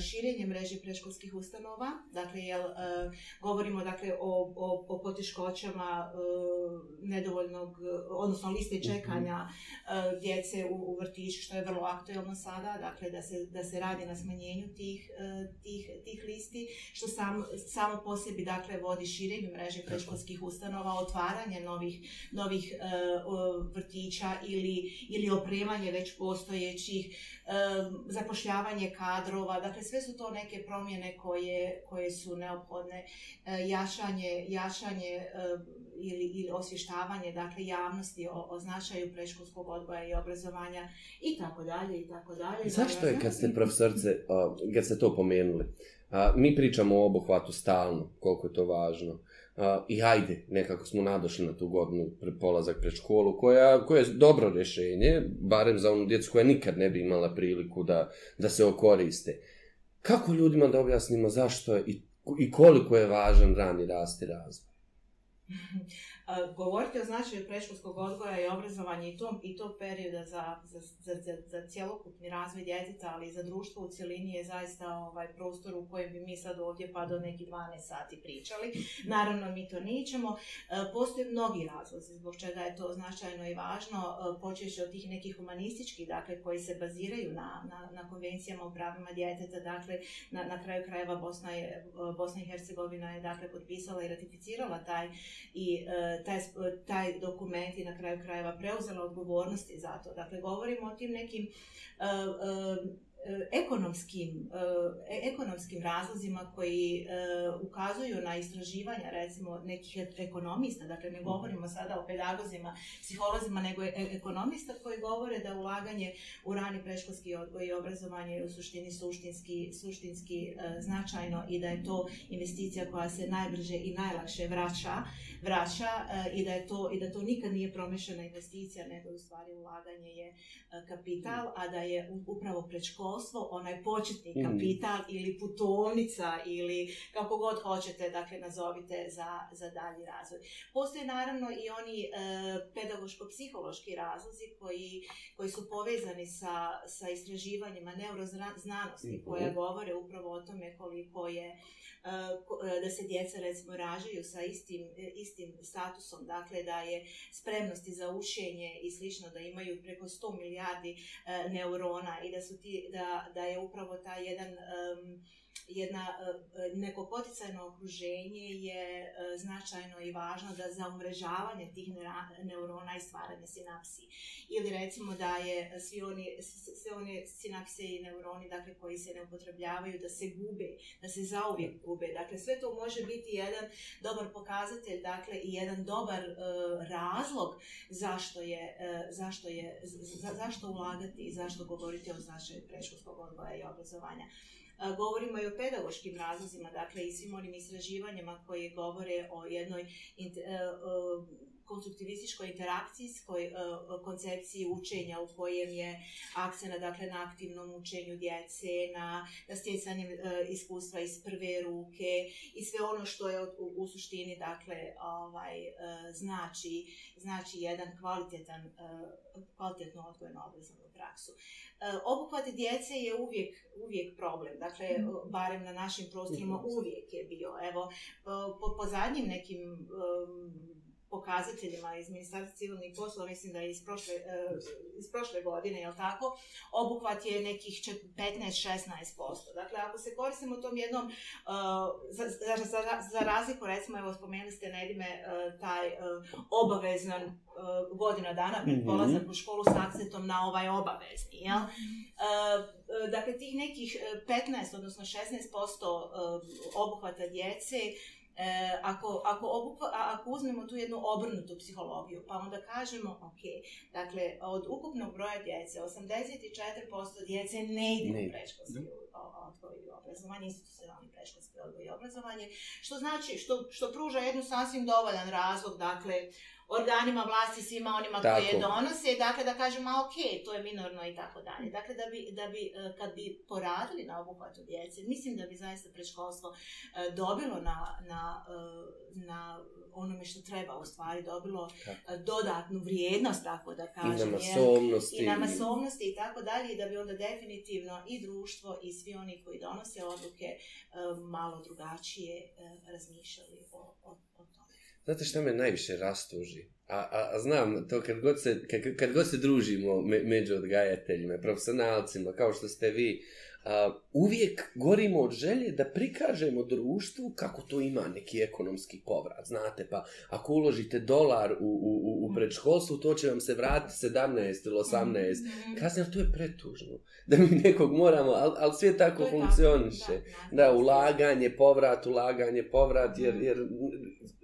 širenje mreže preškolskih ustanova dakle jel govorimo dakle o o, o poteškoćama nedovoljnog odnosno liste mhm. čekanja djece u, u vrtiću što je vrlo aktuelno sada dakle da se da se radi na smanjenju tih tih tih listi što sam samo po sebi dakle vodi širenju mreže preškolskih predškolskih ustanova, otvaranje novih, novih e, vrtića ili, ili opremanje već postojećih, e, zapošljavanje kadrova, dakle sve su to neke promjene koje, koje su neophodne, e, jašanje, jašanje ili, ili osvještavanje dakle, javnosti o, o značaju predškolskog odboja i obrazovanja i tako dalje i tako dalje. Zašto je kad ste profesorce, kad ste to pomenuli, a, mi pričamo o obuhvatu stalno, koliko je to važno i hajde, nekako smo nadošli na tu godinu pre polazak pred školu, koja, koja je dobro rješenje, barem za onu djecu koja nikad ne bi imala priliku da, da se okoriste. Kako ljudima da objasnimo zašto je i, i koliko je važan rani rasti razvoj? *laughs* govoriti o značaju preškolskog odgoja i obrazovanja i tom i to perioda za, za, za, za, za cjelokupni razvoj djeteta, ali i za društvo u cjelini je zaista ovaj prostor u kojem bi mi sad ovdje pa do nekih 12 sati pričali. Naravno, mi to nićemo. E, postoje mnogi razlozi zbog čega je to značajno i važno. E, Počeš od tih nekih humanističkih, dakle, koji se baziraju na, na, na konvencijama o pravima djeteta, dakle, na, na kraju krajeva Bosna, je, Bosna i Hercegovina je, dakle, potpisala i ratificirala taj i e, taj, taj dokument i na kraju krajeva preuzela odgovornosti za to. Dakle, govorimo o tim nekim uh, uh, ekonomskim, uh, ekonomskim razlozima koji uh, ukazuju na istraživanja recimo nekih ekonomista, dakle ne govorimo sada o pedagozima, psiholozima, nego ekonomista koji govore da ulaganje u rani preškolski odgoj i obrazovanje je u suštini suštinski, suštinski uh, značajno i da je to investicija koja se najbrže i najlakše vraća uh, vraća eh, i da je to i da to nikad nije promešena investicija, nego u stvari ulaganje je eh, kapital, a da je upravo predškolstvo onaj početni mhm. kapital ili putovnica ili kako god hoćete da dakle, nazovite za za dalji razvoj. Postoje naravno i oni e, pedagoško-psihološki razlozi koji koji su povezani sa sa istraživanjima neuroznanosti mhm. koje govore upravo o tome koliko je e, Eh, eh, da se djeca recimo rađaju sa istim, eh, istim statusom, dakle da je spremnosti za učenje i slično, da imaju preko 100 milijardi neurona i da, su ti, da, da je upravo ta jedan um, jedna e, e, neko poticajno okruženje je e, značajno i važno da za umrežavanje tih neurona i stvaranje sinapsi. Ili recimo da je svi oni, sve one sinapse i neuroni dakle, koji se ne upotrebljavaju, da se gube, da se zauvijek gube. Dakle, sve to može biti jedan dobar pokazatelj dakle, i jedan dobar razlog zašto je, zašto je, za, zašto ulagati i zašto govoriti o značaju preškolskog odgoja i obrazovanja govorimo i o pedagoškim razlozima, dakle i svim onim istraživanjima koje govore o jednoj uh, uh, konstruktivističkoj interakcijskoj e, koncepciji učenja u kojem je akcena dakle, na aktivnom učenju djece, na, na stjecanjem e, iskustva iz prve ruke i sve ono što je u, u suštini dakle, ovaj, e, znači, znači jedan kvalitetan, kvalitetno odgojeno obrazovnu praksu. Obuhvat djece je uvijek, uvijek problem, dakle, mhm. barem na našim prostorima uvijek je bio. Evo, po, po zadnjim nekim um, pokazateljima iz Ministarstva civilnih poslova, mislim da je iz prošle, uh, iz prošle godine, jel tako, obuhvat je nekih 15-16%. Dakle, ako se koristimo tom jednom, uh, za, za, za, za razliku, recimo, evo, spomenuli ste, Nedime, uh, e, taj uh, obavezan uh, godina dana mhm. pred polazak mm -hmm. u školu s akcentom na ovaj obavezni, jel? Uh, dakle, tih nekih 15, odnosno 16% uh, obuhvata djece, uh, E, ako, ako, obukva, ako uzmemo tu jednu obrnutu psihologiju, pa onda kažemo, ok, dakle, od ukupnog broja djece, 84% djece ne ide ne. u preškolski odgoj i obrazovanje, institucionalni preškolski odgoj i obrazovanje, što znači, što, što pruža jednu sasvim dovoljan razlog, dakle, organima vlasti, svima onima tako. koje donose, dakle da kažemo, a ok, to je minorno i tako dalje. Dakle, da bi, da bi e, kad bi poradili na obuhvatu djece, mislim da bi zaista preškolstvo e, dobilo na, na, e, na onome što treba u stvari, dobilo tako. dodatnu vrijednost, tako da kažem. I na masovnosti. I na masovnosti i tako dalje, da bi onda definitivno i društvo i svi oni koji donose odluke malo drugačije razmišljali o, o Znate šta me najviše rastuži? A, a, a znam, to kad god se, kad, kad god se družimo me, među odgajateljima, profesionalcima, kao što ste vi, uh, uvijek gorimo od želje da prikažemo društvu kako to ima neki ekonomski povrat. Znate, pa ako uložite dolar u, u, u, u mm. predškolstvu, to će vam se vratiti 17 ili 18. Mm, mm. Kasnije, to je pretužno. Da mi nekog moramo, ali al sve tako funkcioniše. Da, ulaganje, povrat, ulaganje, povrat, jer, jer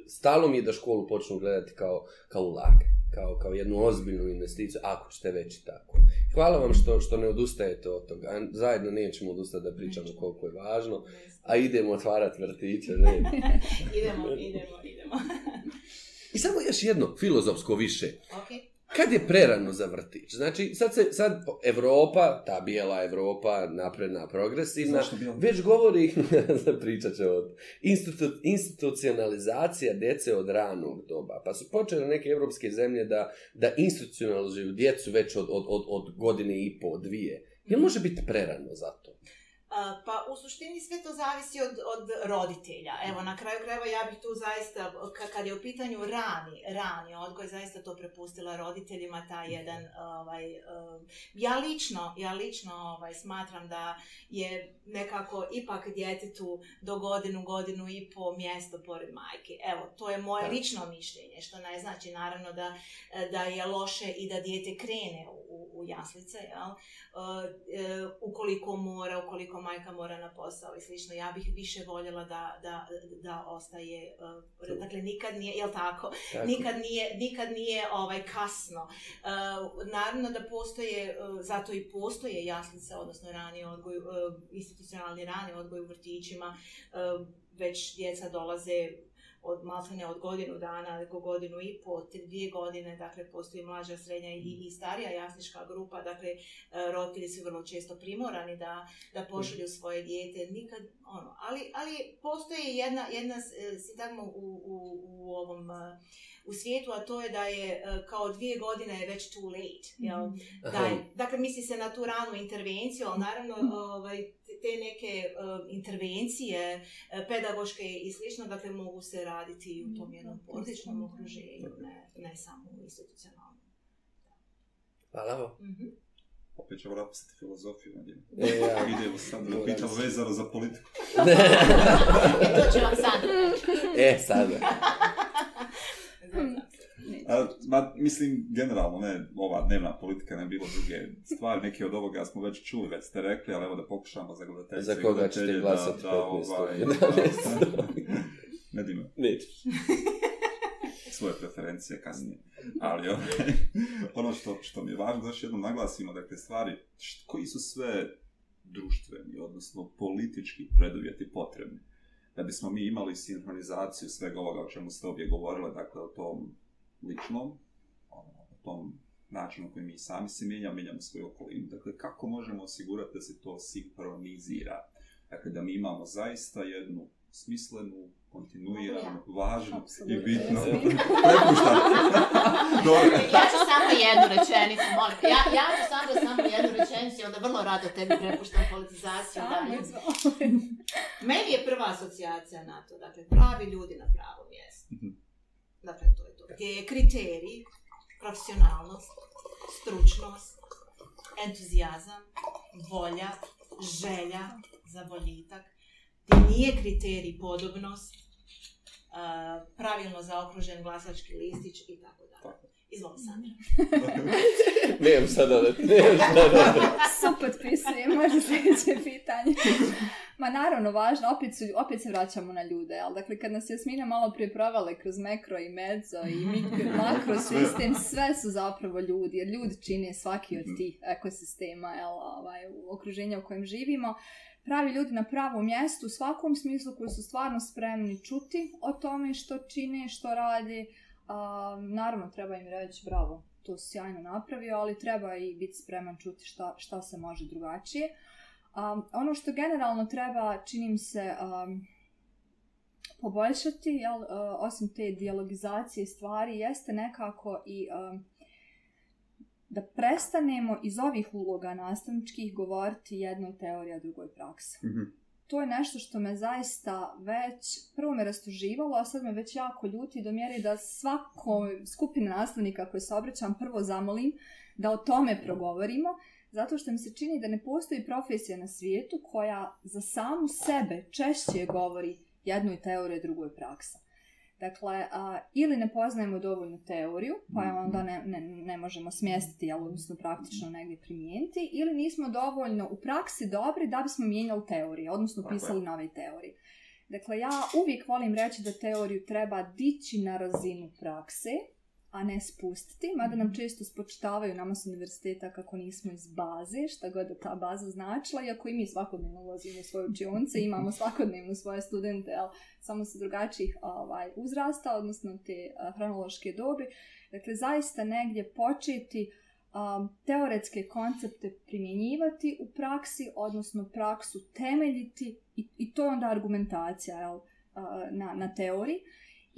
stalo mi je da školu počnu gledati kao, kao ulaganje kao, kao jednu ozbiljnu investiciju, ako ćete već i tako. Hvala vam što, što ne odustajete od toga. Zajedno nećemo odustati da pričamo Neću. koliko je važno, a idemo otvarati vrtiće. *laughs* Ne. idemo, idemo, idemo. I samo još jedno, filozofsko više. Okay. Kad je prerano za vrtić? Znači, sad se, sad Evropa, ta bijela Evropa, napredna, progresivna, već govori, *laughs* pričat će o institu, institucionalizacija dece od ranog doba. Pa su počele neke evropske zemlje da, da institucionalizuju djecu već od, od, od, od godine i po, dvije. Je mhm. može biti prerano za to? Uh, Pa u suštini sve to zavisi od, od roditelja. Evo, na kraju krajeva ja bih tu zaista, kad je u pitanju rani, rani odgoj, zaista to prepustila roditeljima, ta mhm. jedan, ovaj, e, ja lično, ja lično ovaj, smatram da je nekako ipak djetetu do godinu, godinu i po mjesto pored majke. Evo, to je moje da. lično mišljenje, što ne znači naravno da, da je loše i da dijete krene u, u jaslice, jel? E, e ukoliko mora, ukoliko koliko majka mora na posao i slično. Ja bih više voljela da, da, da ostaje, uh, dakle nikad nije, jel tako? tako? Nikad nije, nikad nije ovaj kasno. Uh, naravno da postoje, uh, zato i postoje jaslice, odnosno rani odgoj, uh, institucionalni rani odgoj u vrtićima, uh, već djeca dolaze od maltene od godinu dana, go godinu i po, te dvije godine, dakle, postoji mlađa, srednja i, i starija jasnička grupa, dakle, e, roditelji su vrlo često primorani da, da pošalju mm. svoje dijete, nikad, ono, ali, ali postoji jedna, jedna e, sintagma u, u, u ovom e, u svijetu, a to je da je kao dvije godine je već too late, jel? Mhm. Da je, dakle, misli se na tu ranu intervenciju, ali naravno, mhm. ovaj, te neke uh, intervencije uh, pedagoške i slično, dakle mogu se raditi u tom jednom političnom okruženju, ne, ne samo u institucionalnom. Hvala vam. Mm-hmm. Opet ćemo napisati filozofiju, Nadine. E, ja. *laughs* Idemo sad, da pitamo vezano za politiku. *laughs* I to ću vam sad. E, sad. *laughs* politika. A, ma, mislim, generalno, ne, ova dnevna politika, ne bilo druge stvari. Neki od ovoga smo već čuli, već ste rekli, ali evo da pokušamo za gledateljice. Za koga ćete glasati da, ovaj, da, ovaj, *laughs* Ne dime. Nećeš. *laughs* svoje preferencije kasnije. Ali ovaj, *laughs* ono što, što mi je važno, da još jednom naglasimo, dakle, stvari, št, koji su sve društveni, odnosno politički preduvjeti potrebni da bismo mi imali sinhronizaciju svega ovoga o čemu ste obje govorile, dakle o tom ličnom, ono, o tom načinu koji mi sami se menjamo, menjamo svoju okolinu. Dakle, kako možemo osigurati da se to sinkronizira? Dakle, da mi imamo zaista jednu smislenu, kontinuiranu, važnu i bitnu. Prepuštam. *laughs* Dobro. Ja ću samo jednu rečenicu, molim. Ja, ja ću samo samo jednu rečenicu i onda vrlo rado tebi prepuštam politizaciju. Da, Meni je prva asocijacija na to, dakle, pravi ljudi na pravo mjesto. Mhm. Dakle, to je kriterij, profesionalnost, stručnost, entuzijazam, volja, želja za boljitak, gdje nije kriterij podobnost, pravilno zaokružen glasački listić i tako dalje. Izvoli Sandra. Nijem *laughs* sada da ti. Super, pisuje, može sljedeće pitanje. Ma naravno, važno, opet, su, opet se vraćamo na ljude, ali dakle kad nas Jasmina malo prije provale kroz mekro i medzo i *laughs* mikro, makro sistem, sve su zapravo ljudi, jer ljudi čine svaki od tih ekosistema, jel, ovaj, u okruženja u kojem živimo. Pravi ljudi na pravom mjestu, u svakom smislu koji su stvarno spremni čuti o tome što čine, što radi, A, naravno, treba im reći bravo, to si sjajno napravio, ali treba i biti spreman čuti šta, šta se može drugačije. A, ono što generalno treba, činim se, a, poboljšati, jel, a, osim te dialogizacije stvari, jeste nekako i a, da prestanemo iz ovih uloga nastavničkih govoriti jedno teorija, drugoj praksa. Mm -hmm to je nešto što me zaista već prvo me rastuživalo, a sad me već jako ljuti do mjeri da svako skupine nastavnika koje se obraćam prvo zamolim da o tome progovorimo, zato što mi se čini da ne postoji profesija na svijetu koja za samu sebe češće govori jednoj teore drugoj praksa. Dakle, a, ili ne poznajemo dovoljno teoriju, pa je mhm. onda ne, ne, ne možemo smjestiti, ali odnosno praktično mhm. negdje primijeniti, ili nismo dovoljno u praksi dobri da bismo mijenjali teorije, odnosno pisali nove teorije. Dakle, ja uvijek volim reći da teoriju treba dići na razinu prakse, a ne spustiti, mada nam mhm. često spočitavaju nama s univerziteta kako nismo iz baze, šta god ta baza značila, iako i mi svakodnevno ulazimo u svoje učionce, imamo *laughs* svakodnevno svoje studente, ali samo sa drugačijih ovaj, uzrasta, odnosno te a, hronološke dobi. Dakle, zaista negdje početi a, teoretske koncepte primjenjivati u praksi, odnosno praksu temeljiti i, i to je onda argumentacija jel, a, na, na teoriji.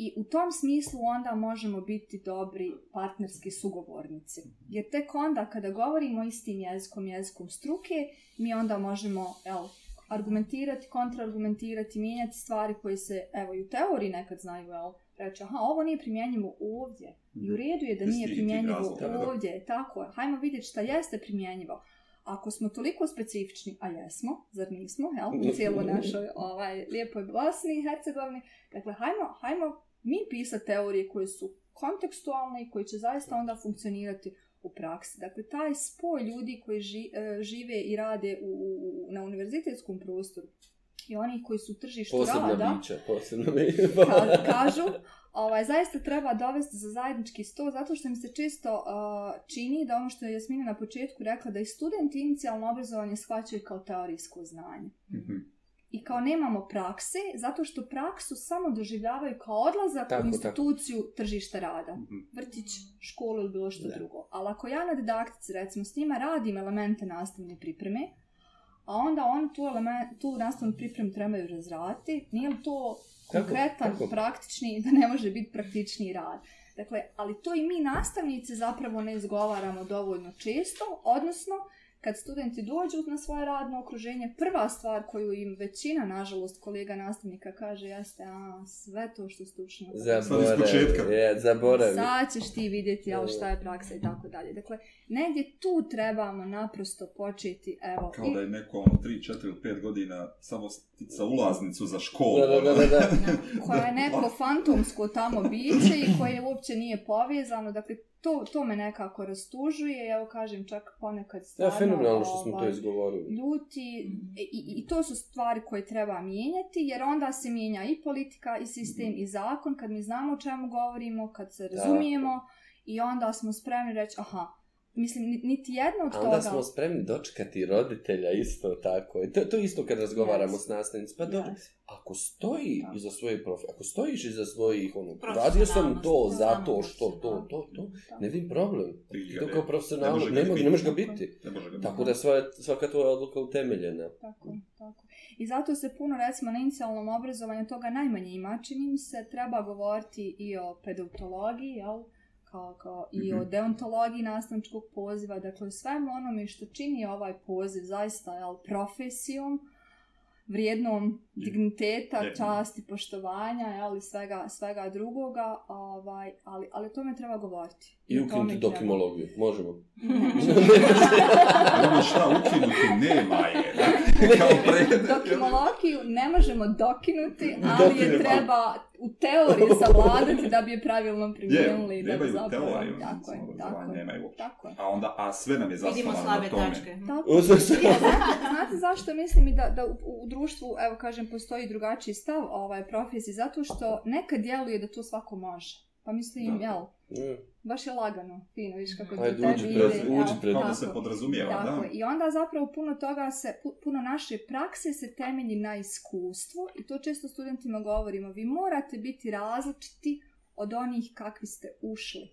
I u tom smislu onda možemo biti dobri partnerski sugovornici. Jer tek onda kada govorimo istim jezikom, jezikom struke, mi onda možemo el, argumentirati, kontraargumentirati, mijenjati stvari koje se evo, i u teoriji nekad znaju el, reći aha, ovo nije primjenjivo ovdje. I u redu je da nije primjenjivo ovdje. Tako, hajmo vidjeti šta jeste primjenjivo. Ako smo toliko specifični, a jesmo, zar nismo, jel, u cijelo našoj ovaj, lijepoj Bosni i Hercegovini, dakle, hajmo, hajmo mi pisati teorije koje su kontekstualne i koje će zaista onda funkcionirati u praksi. Dakle, taj spoj ljudi koji ži, e, žive i rade u, na univerzitetskom prostoru i oni koji su tržištu posebno rada... Biće, posebno posebno *laughs* Kažu, ovaj, zaista treba dovesti za zajednički sto, zato što mi se često uh, čini da ono što je Jasmina na početku rekla, da i studenti inicijalno obrazovanje shvaćaju kao teorijsko znanje. Mm -hmm i kao nemamo prakse zato što praksu samo doživljavaju kao odlazak tako, u instituciju tako. tržišta rada, mhm. vrtić, školu ili bilo što da. drugo. Ali ako ja na didaktici recimo s njima radim elemente nastavne pripreme, a onda on tu, element, tu nastavnu pripremu trebaju razraditi, nije li to konkretan, tako, tako. praktični, da ne može biti praktični rad. Dakle, ali to i mi nastavnice zapravo ne izgovaramo dovoljno često, odnosno uh, kad studenti dođu na svoje radno okruženje, prva stvar koju im većina, nažalost, kolega nastavnika kaže, jeste, a, sve to što ste učinili. Zaboravi, je, zaboravi. Sad ćeš ti vidjeti, jel, šta je praksa i tako dalje. Dakle, negdje tu trebamo naprosto početi, evo. Kao i... da je neko, ono, tri, četiri ili pet godina samo sa ulaznicu za školu. Da, da, ono. da, da. da. *laughs* Koja je neko fantomsko tamo biće i koje uopće nije povezano, dakle, to, to me nekako rastužuje, evo kažem čak ponekad stvarno... Ja, fenomenalno što smo to ovaj, izgovorili. Ljuti, mm. i, i, to su stvari koje treba mijenjati, jer onda se mijenja i politika, i sistem, mm. i zakon, kad mi znamo o čemu govorimo, kad se razumijemo, da. i onda smo spremni reći, aha, Mislim, niti jedno od A toga... A onda smo spremni dočekati roditelja, isto tako. To, to isto kad razgovaramo yes. s nastavnicima. Pa dobro, yes. ako stoji tako. iza svoje profe, ako stojiš iza svojih, ono, radio sam to zato što to, to, to, to, ne vidim problem. Ti to kao profesionalno, ne možeš ga, može ga biti. Ne može ga tako da je svoja, svaka tvoja odluka utemeljena. Tako, tako. I zato se puno, recimo, na inicijalnom obrazovanju toga najmanje ima. Čini mi se, treba govoriti i o pedagogiji, jel? Ali kao, kao i mm-hmm. o deontologiji nastavničkog poziva, dakle o svem onome što čini ovaj poziv zaista jel, profesijom, vrijednom mhm. digniteta, mm-hmm. časti, poštovanja, jel, svega, svega drugoga, ovaj, ali, ali o tome treba govoriti. I ukinuti dokimologiju, možemo. Nema *laughs* šta ukinuti, nema je. Dakle, *laughs* Dokimologiju ne možemo dokinuti, *laughs* ali Dokine, je treba u teoriji savladati da bi je pravilno primijenili. Je, treba i u teoriji, tako je, tako, je, tako, je. tako je. A onda, a sve nam je zasnovano na tome. Hm? *laughs* Vidimo slabe tačke. Tako. Je, znate, znate zašto mislim i da, da u, u društvu, evo kažem, postoji drugačiji stav ovaj profesiji? Zato što nekad djeluje da to svako može. Pa mislim, da. jel? Mm baš je lagano, fino, viš kako Ajde, tebi uđi pred, ide. Uđi pred, kao da se podrazumijeva, tako, da. I onda zapravo puno toga se, puno naše prakse se temelji na iskustvu i to često studentima govorimo. Vi morate biti različiti od onih kakvi ste ušli.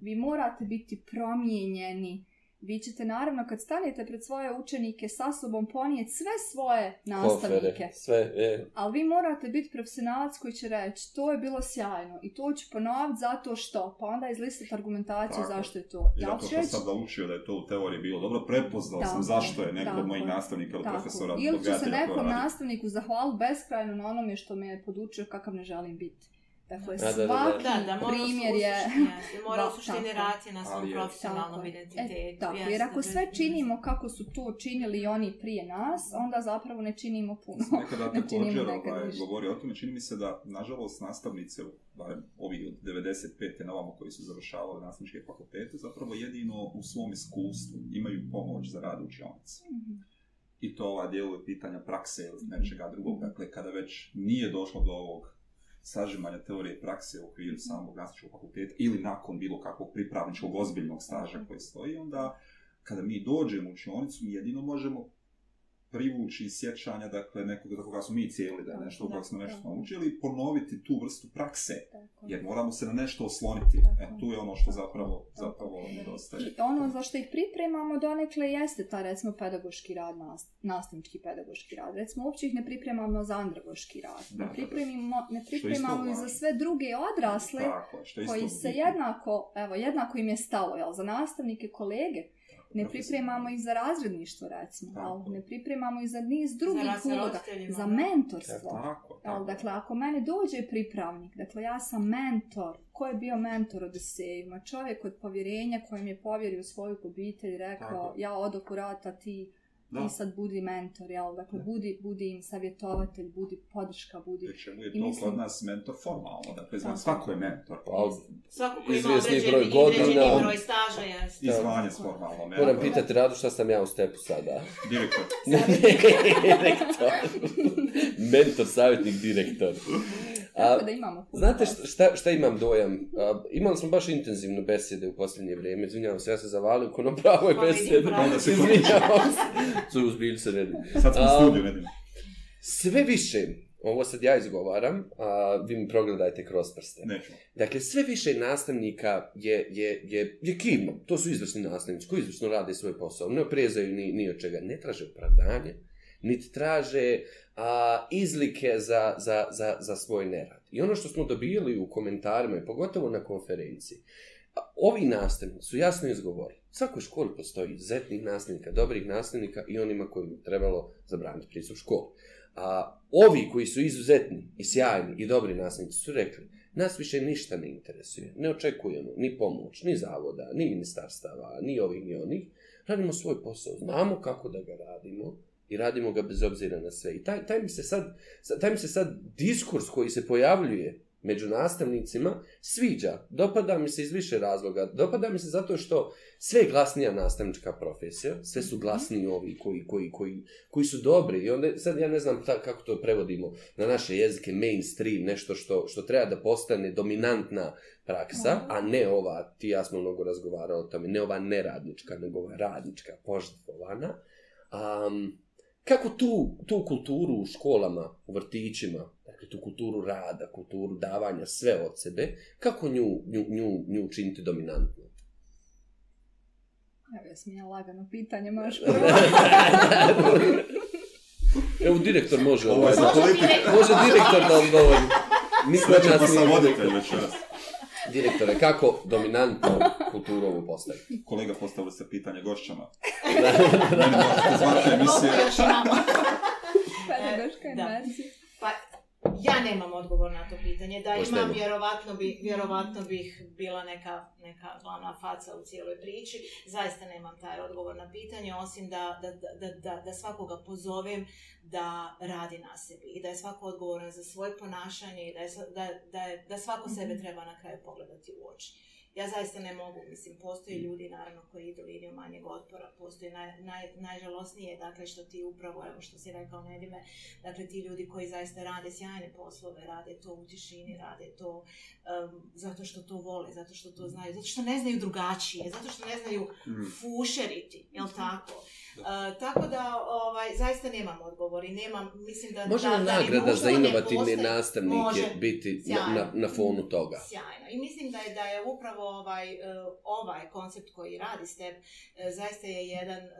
Vi morate biti promijenjeni. Uh, Vi ćete, naravno, kad stanete pred svoje učenike sa sobom, ponijeti sve svoje nastavnike. Kofere, sve, je. Ali vi morate biti profesionalac koji će reći, to je bilo sjajno i to ću ponoviti zato što, pa onda izlistati argumentaciju Tako. zašto je to. Ja to što sam naučio da je to u teoriji bilo dobro, prepoznao Tako. sam zašto je neko od mojih nastavnika ili profesora. Ili ću se nekom nastavniku zahvaliti beskrajno na onome što me je podučio kakav ne želim biti. Dakle, da, da, svaki da, da, da. primjer je... Mora osuštine racije na svom profesionalnom identitetu. E, tako, jasno, jer ako sve činimo kako su to činili oni prije nas, onda zapravo ne činimo puno. Nekad da *laughs* također ovaj, govori o tome, čini mi se da, nažalost, nastavnice, barem ovi od 95. na ovamo koji su završavali nastavničke fakultete, zapravo jedino u svom iskustvu imaju pomoć za rad učionice. Mm -hmm i to ova dijelo pitanja prakse ili mhm. nečega drugog, dakle, kada već nije došlo do ovog sažimanja teorije prakse u okviru samog gastričkog fakulteta ili nakon bilo kakvog pripravničkog ozbiljnog staža mhm. koji stoji, onda kada mi dođemo u učionicu, mi jedino možemo privući sjećanja, dakle, nekog za koga smo mi cijeli, da je nešto koga smo nešto naučili, ponoviti tu vrstu prakse, jer moramo se na nešto osloniti. E, tu je ono što zapravo, zapravo nedostaje. I ono za što ih pripremamo donekle jeste ta, recimo, pedagoški rad, nastavnički pedagoški rad. Recimo, uopće ih ne pripremamo za andragoški rad. Ne pripremimo, ne pripremamo i za sve druge odrasle, tako, koji se jednako, evo, jednako im je stalo, jel, za nastavnike, kolege, ne pripremamo i za razredništvo, recimo, ali ne pripremamo i za niz drugih za uloga, za mentorstvo. Ja, tako, tako. Ali, dakle, ako mene dođe pripravnik, dakle, ja sam mentor, ko je bio mentor od Ma čovjek od povjerenja kojem je povjerio svoju obitelj, rekao, tako. ja od okurata ti da. i sad budi mentor, jel? Dakle, da. budi, budi im savjetovatelj, budi podrška, budi... Jer čemu je to mislim... kod nas mentor formalno, dakle, znam, svako je mentor. Pa, ali... Svako koji ima određeni broj, godina, broj staža, jeste. I zvanje s formalno mentor. Moram pitati, Radu, šta sam ja u stepu sada? *laughs* direktor. *laughs* direktor. mentor, savjetnik, direktor. *laughs* da imamo puno. Znate šta, šta imam dojam? A, imali smo baš intenzivno besede u posljednje vrijeme. Izvinjavam se, ja se zavalio kod na pravoj pa, besede. Izvinjavam se. *laughs* Su uzbilj se redim. Sad smo studiju redim. Sve više, ovo sad ja izgovaram, a, vi mi progledajte kroz prste. Nećemo. Dakle, sve više nastavnika je, je, je, je kivno. To su izvrsni nastavnici koji izvrsno rade svoj posao. Ne oprezaju ni, ni od čega. Ne traže opravdanje niti traže a, izlike za, za, za, za svoj nerad. I ono što smo dobili u komentarima, i pogotovo na konferenciji, ovi nastavnici su jasno izgovorili. U svakoj školi postoji zetnih nastavnika, dobrih nastavnika i onima kojim trebalo zabraniti pristup školu. A ovi koji su izuzetni i sjajni i dobri nastavnici su rekli, nas više ništa ne interesuje, ne očekujemo ni pomoć, ni zavoda, ni ministarstava, ni ovih, ni onih. Radimo svoj posao, znamo kako da ga radimo, i radimo ga bez obzira na sve. I taj, taj, mi, se sad, taj mi se sad diskurs koji se pojavljuje među nastavnicima sviđa. Dopada mi se iz više razloga. Dopada mi se zato što sve je glasnija nastavnička profesija, sve su mhm. glasniji ovi koji, koji, koji, koji su dobri. I onda sad ja ne znam ta, kako to prevodimo na naše jezike, mainstream, nešto što, što treba da postane dominantna praksa, mhm. a ne ova, ti ja smo mnogo razgovarali o tome, ne ova neradnička, nego ova radnička, požetvovana. Um, kako tu, tu kulturu u školama, u vrtićima, dakle, tu kulturu rada, kulturu davanja, sve od sebe, kako nju, nju, nju, nju učiniti dominantno? Evo, ja sam ja lagano pitanje, možeš prvo. *laughs* Evo, direktor može ovo. Može, ovaj. može direktor da odgovori. Mi smo časni. Sve ćemo sa voditelj večeras. Direktore, kako dominantno kulturu ovu postaviti? Kolega, postavili ste pitanje gošćama. Da, da, da. Meni možete zvati emisije. Gošćama. Pa, da, da. Pa, Ja nemam odgovor na to pitanje. Da Pošteno. imam, vjerovatno, bi, vjerovatno bih bila neka, neka glavna faca u cijeloj priči. Zaista nemam taj odgovor na pitanje, osim da, da, da, da, da svakoga pozovem da radi na sebi i da je svako odgovoran za svoje ponašanje i da, je, da, da, je, da svako mm -hmm. sebe treba na kraju pogledati u oči. Mm -hmm. Ja zaista ne mogu, mislim, postoje mm. ljudi naravno koji idu linijom manjeg otpora, postoje naj, naj, najžalosnije, dakle, što ti upravo, evo što si rekao, Nedime, dakle, ti ljudi koji zaista rade sjajne poslove, rade to u tišini, rade to um, zato što to vole, zato što to mm. znaju, zato što ne znaju drugačije, zato što ne znaju mm. fušeriti, jel tako? Uh, tako da ovaj zaista nemam odgovori, nemam, mislim da Može da, nagrada da za inovativne postaje, nastavnike može, biti sjajno, na, na fonu toga. Sjajno. I mislim da je da je upravo ovaj, e, ovaj koncept koji radi STEP e, zaista je jedan e,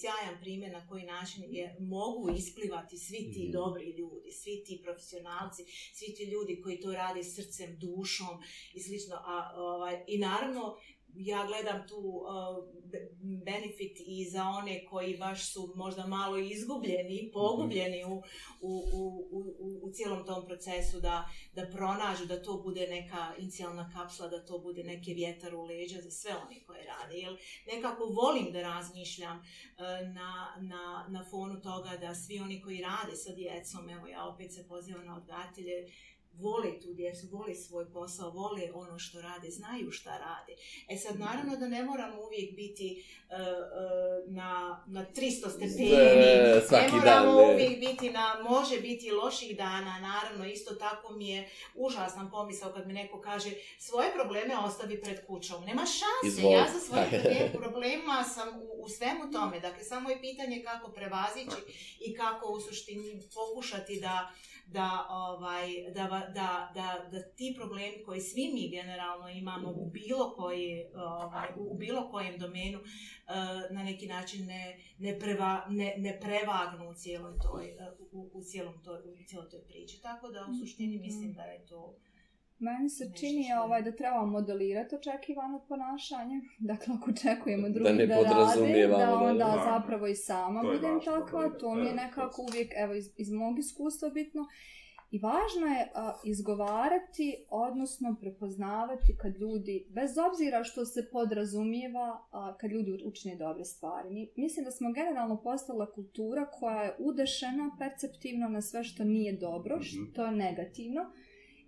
sjajan primjer na koji način je mogu isplivati svi ti mhm. dobri ljudi, svi ti profesionalci, svi ti ljudi koji to radi srcem, dušom i slično. A, ovaj, I naravno, ja gledam tu uh, benefit i za one koji baš su možda malo izgubljeni, mhm. pogubljeni u, u, u, u, u cijelom tom procesu da, da pronažu da to bude neka inicijalna kapsula, da to bude neki vjetar u leđa za sve one koje rade. Jer nekako volim da razmišljam uh, na, na, na fonu toga da svi oni koji rade sa djecom, evo ja opet se pozivam na odgatelje, uh, vole tu djecu, vole svoj posao, vole ono što rade, znaju šta rade. E sad, naravno da ne moramo uvijek biti uh, uh, na, na 300 stepeni, ne moramo dan, uvijek biti na, može biti loših dana, naravno, isto tako mi je užasan pomisao kad mi neko kaže svoje probleme ostavi pred kućom. Nema šanse, Izvolj. ja za svoje *laughs* problema sam u, u svemu tome. Dakle, samo je pitanje kako prevazići i kako u suštini pokušati da uh, da, ovaj, da, da, da, da ti problemi koji svi mi generalno imamo u bilo, koji, ovaj, u bilo kojem domenu eh, na neki način ne, ne, preva, ne, ne prevagnu u cijeloj toj, eh, u, u cijelom toj, u cijeloj toj priči. Tako da u suštini mhm. mislim da je to... Uh, Meni se čini ovaj, da treba modelirati očekivano ponašanje, *laughs* dakle ako očekujemo drugi da, ne da radi, da onda da, zapravo i sama budem takva, to mi je nekako je. uvijek evo, iz, iz mog iskustva bitno. I važno je a, izgovarati, odnosno prepoznavati kad ljudi, bez obzira što se podrazumijeva, a, kad ljudi učine dobre stvari. Mi, mislim da smo generalno postala kultura koja je udešena perceptivno na sve što nije dobro, što mhm. je negativno. Mm -hmm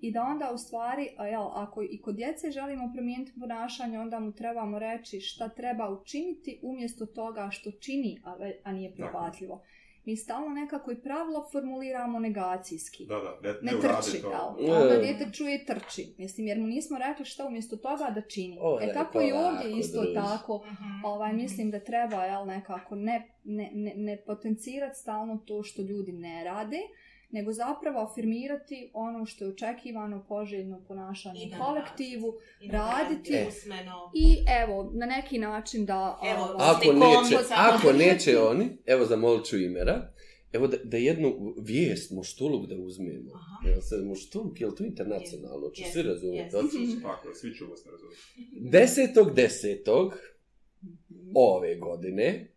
i da onda u stvari, jel, ako i kod djece želimo promijeniti ponašanje, onda mu trebamo reći šta treba učiniti umjesto toga što čini, a, a nije prihvatljivo. Mi stalno nekako i pravilo formuliramo negacijski. Da, da, ne, ne, ne trči, to. Jel, e. onda djete čuje trči. Mislim, jer mu nismo rekli šta umjesto toga da čini. O, e tako i ovdje isto drži. tako. Ovaj, mhm. mislim da treba jel, nekako ne, ne, ne, ne potencirati stalno to što ljudi ne rade nego zapravo afirmirati ono što je očekivano, poželjno ponašanje u kolektivu, rad. raditi usmeno. I evo, na neki način da evo, ovo, ako neće, komu, ako neće oni, evo zamolit ću imera. Evo da, da jednu vijest, moštuluk da uzmemo. Aha. Evo sad, moštuluk, je li to internacionalno? Če yes. svi razumijete? Yes. *laughs* Tako, svi ćemo se razumijeti. Desetog desetog mhm. ove godine,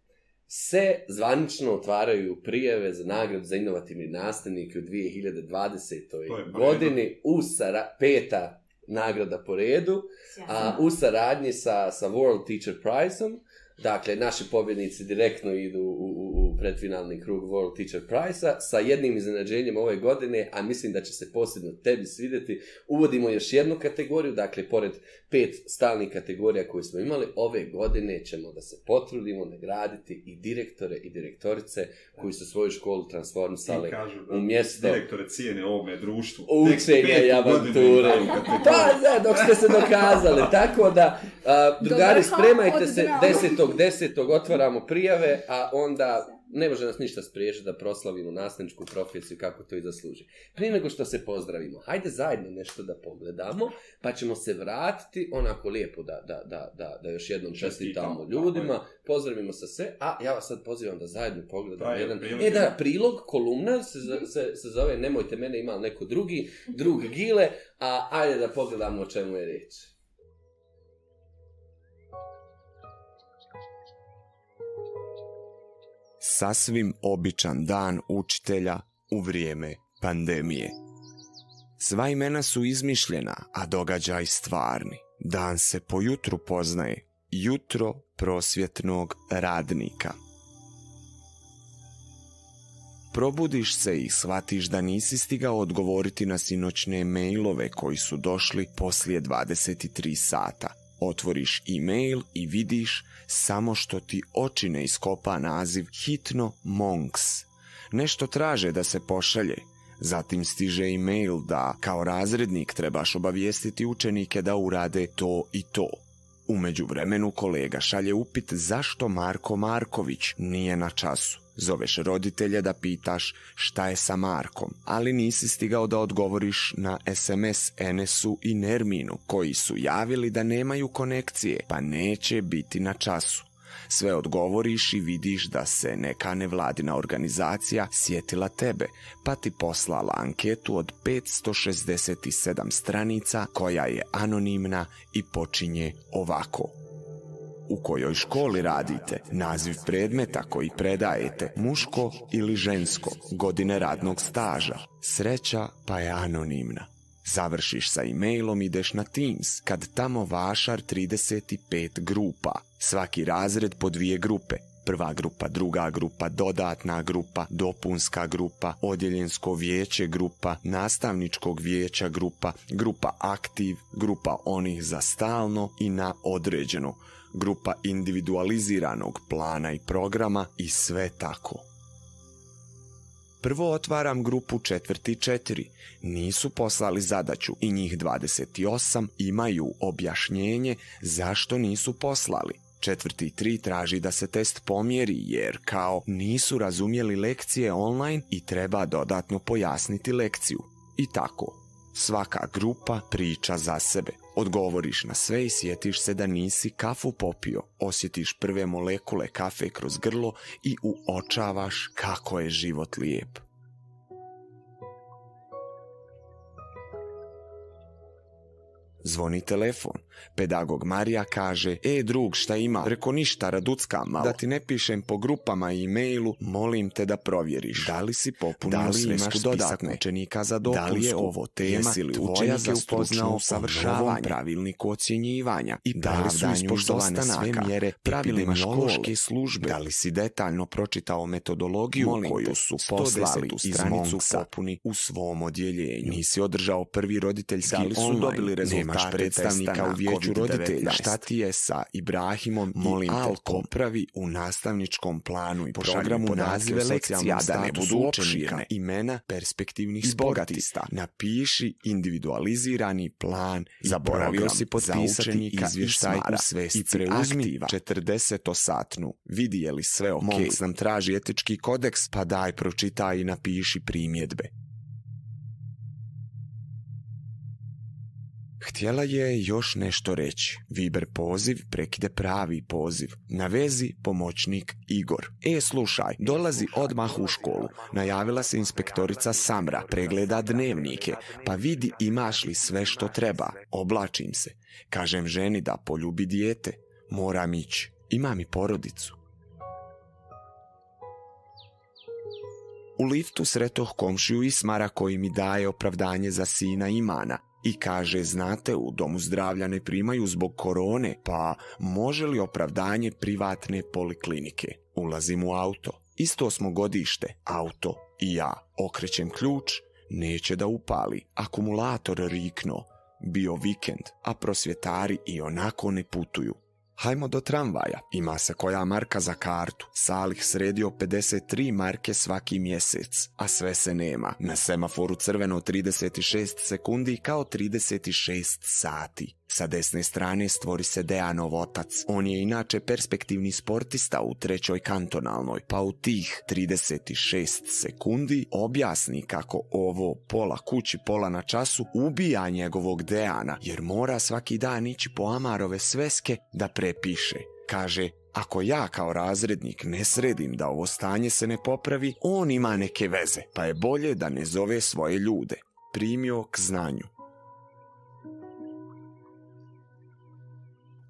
se zvanično otvaraju prijeve za nagradu za inovativni nastavnik u 2020. godini u Sara peta nagrada po redu a, u saradnji sa, sa World Teacher Prize-om. Dakle, naši pobjednici direktno idu u, u, u predfinalni krug World Teacher Prize-a sa jednim iznenađenjem ove godine, a mislim da će se posebno tebi svidjeti. Uvodimo još jednu kategoriju, dakle, pored pet stalnih kategorija koje smo imali, ove godine ćemo da se potrudimo nagraditi i direktore i direktorice koji su svoju školu transformisali u mjesto. Direktore cijene ovome društvu. Učenje i avanture. Pa, da, dok ste se dokazali. Tako da, a, drugari, spremajte se 10.10. 10. otvaramo prijave, a onda ne može nas ništa spriječiti da proslavimo nasljedničku profesiju kako to i zasluži. Prije nego što se pozdravimo, hajde zajedno nešto da pogledamo, pa ćemo se vratiti onako lijepo da, da, da, da, da još jednom čestitamo ljudima, pozdravimo sa se, a ja vas sad pozivam da zajedno pogledamo Pravi, jedan... Prilog, e da, prilog, kolumna se, se, se zove Nemojte mene, ima neko drugi, drug Gile, a ajde da pogledamo o čemu je riječ. sasvim običan dan učitelja u vrijeme pandemije. Sva imena su izmišljena, a događaj stvarni. Dan se po jutru poznaje, jutro prosvjetnog radnika. Probudiš se i shvatiš da nisi stigao odgovoriti na sinoćne mailove koji su došli poslije 23 sata. Otvoriš e-mail i vidiš samo što ti oči ne iskopa naziv Hitno Monks. Nešto traže da se pošalje. Zatim stiže e-mail da kao razrednik trebaš obavijestiti učenike da urade to i to. Umeđu vremenu kolega šalje upit zašto Marko Marković nije na času. Zoveš roditelja da pitaš šta je sa Markom, ali nisi stigao da odgovoriš na SMS Enesu i Nerminu, koji su javili da nemaju konekcije, pa neće biti na času. Sve odgovoriš i vidiš da se neka nevladina organizacija sjetila tebe, pa ti poslala anketu od 567 stranica koja je anonimna i počinje ovako u kojoj školi radite, naziv predmeta koji predajete, muško ili žensko, godine radnog staža. Sreća pa je anonimna. Završiš sa e-mailom, ideš na Teams, kad tamo vašar 35 grupa. Svaki razred po dvije grupe, prva grupa, druga grupa, dodatna grupa, dopunska grupa, odjeljensko vijeće grupa, nastavničkog vijeća grupa, grupa aktiv, grupa onih za stalno i na određeno, grupa individualiziranog plana i programa i sve tako. Prvo otvaram grupu četvrti četiri. Nisu poslali zadaću i njih 28 imaju objašnjenje zašto nisu poslali. Četvrti tri traži da se test pomjeri jer kao nisu razumjeli lekcije online i treba dodatno pojasniti lekciju. I tako, svaka grupa priča za sebe. Odgovoriš na sve i sjetiš se da nisi kafu popio, osjetiš prve molekule kafe kroz grlo i uočavaš kako je život lijep. Zvoni telefon. Pedagog Marija kaže, e drug šta ima? Reko ništa, raducka malo. Da ti ne pišem po grupama i e-mailu, molim te da provjeriš. Da li si popunio da li imaš dodatne? učenika za dopusku? Da li je ovo tema Jesi li tvoja za upoznao savršavanje? pravilniku ocjenjivanja? I da li su ispoštovane sve mjere pravilima školske službe? Da li si detaljno pročitao metodologiju molim koju su poslali iz Monksa? popuni u svom odjeljenju? Nisi održao prvi roditeljski online? Da li su online? dobili rezultate? nemaš tako, predstavnika u vijeću roditelja. Šta ti je sa Ibrahimom Molim i Alkom? Popravi u nastavničkom planu i programu nazive lekcija da ne budu opširne imena perspektivnih sportista. Napiši individualizirani plan i Zaboravio program si potpisati za učenika izvještaj i smara. u svesti i preuzmi aktiva. 40-osatnu. Vidi je li sve ok? Monks nam traži etički kodeks, pa daj pročitaj i napiši primjedbe. Htjela je još nešto reći. Viber poziv prekide pravi poziv. Na vezi pomoćnik Igor. E, slušaj, dolazi odmah u školu. Najavila se inspektorica Samra, pregleda dnevnike, pa vidi imaš li sve što treba. Oblačim se. Kažem ženi da poljubi dijete. Moram ići. Ima mi porodicu. U liftu sretoh komšiju Ismara koji mi daje opravdanje za sina Imana – i kaže znate u domu zdravlja ne primaju zbog korone, pa može li opravdanje privatne poliklinike? Ulazim u auto, isto smo godište, auto i ja. Okrećem ključ, neće da upali, akumulator rikno. Bio vikend, a prosvjetari i onako ne putuju. Hajmo do tramvaja. Ima se koja marka za kartu. Salih sredio 53 marke svaki mjesec, a sve se nema. Na semaforu crveno 36 sekundi kao 36 sati. Sa desne strane stvori se Dejanov otac. On je inače perspektivni sportista u trećoj kantonalnoj, pa u tih 36 sekundi objasni kako ovo pola kući pola na času ubija njegovog Dejana, jer mora svaki dan ići po Amarove sveske da pre ne piše. Kaže, ako ja kao razrednik ne sredim da ovo stanje se ne popravi, on ima neke veze, pa je bolje da ne zove svoje ljude. Primio k znanju.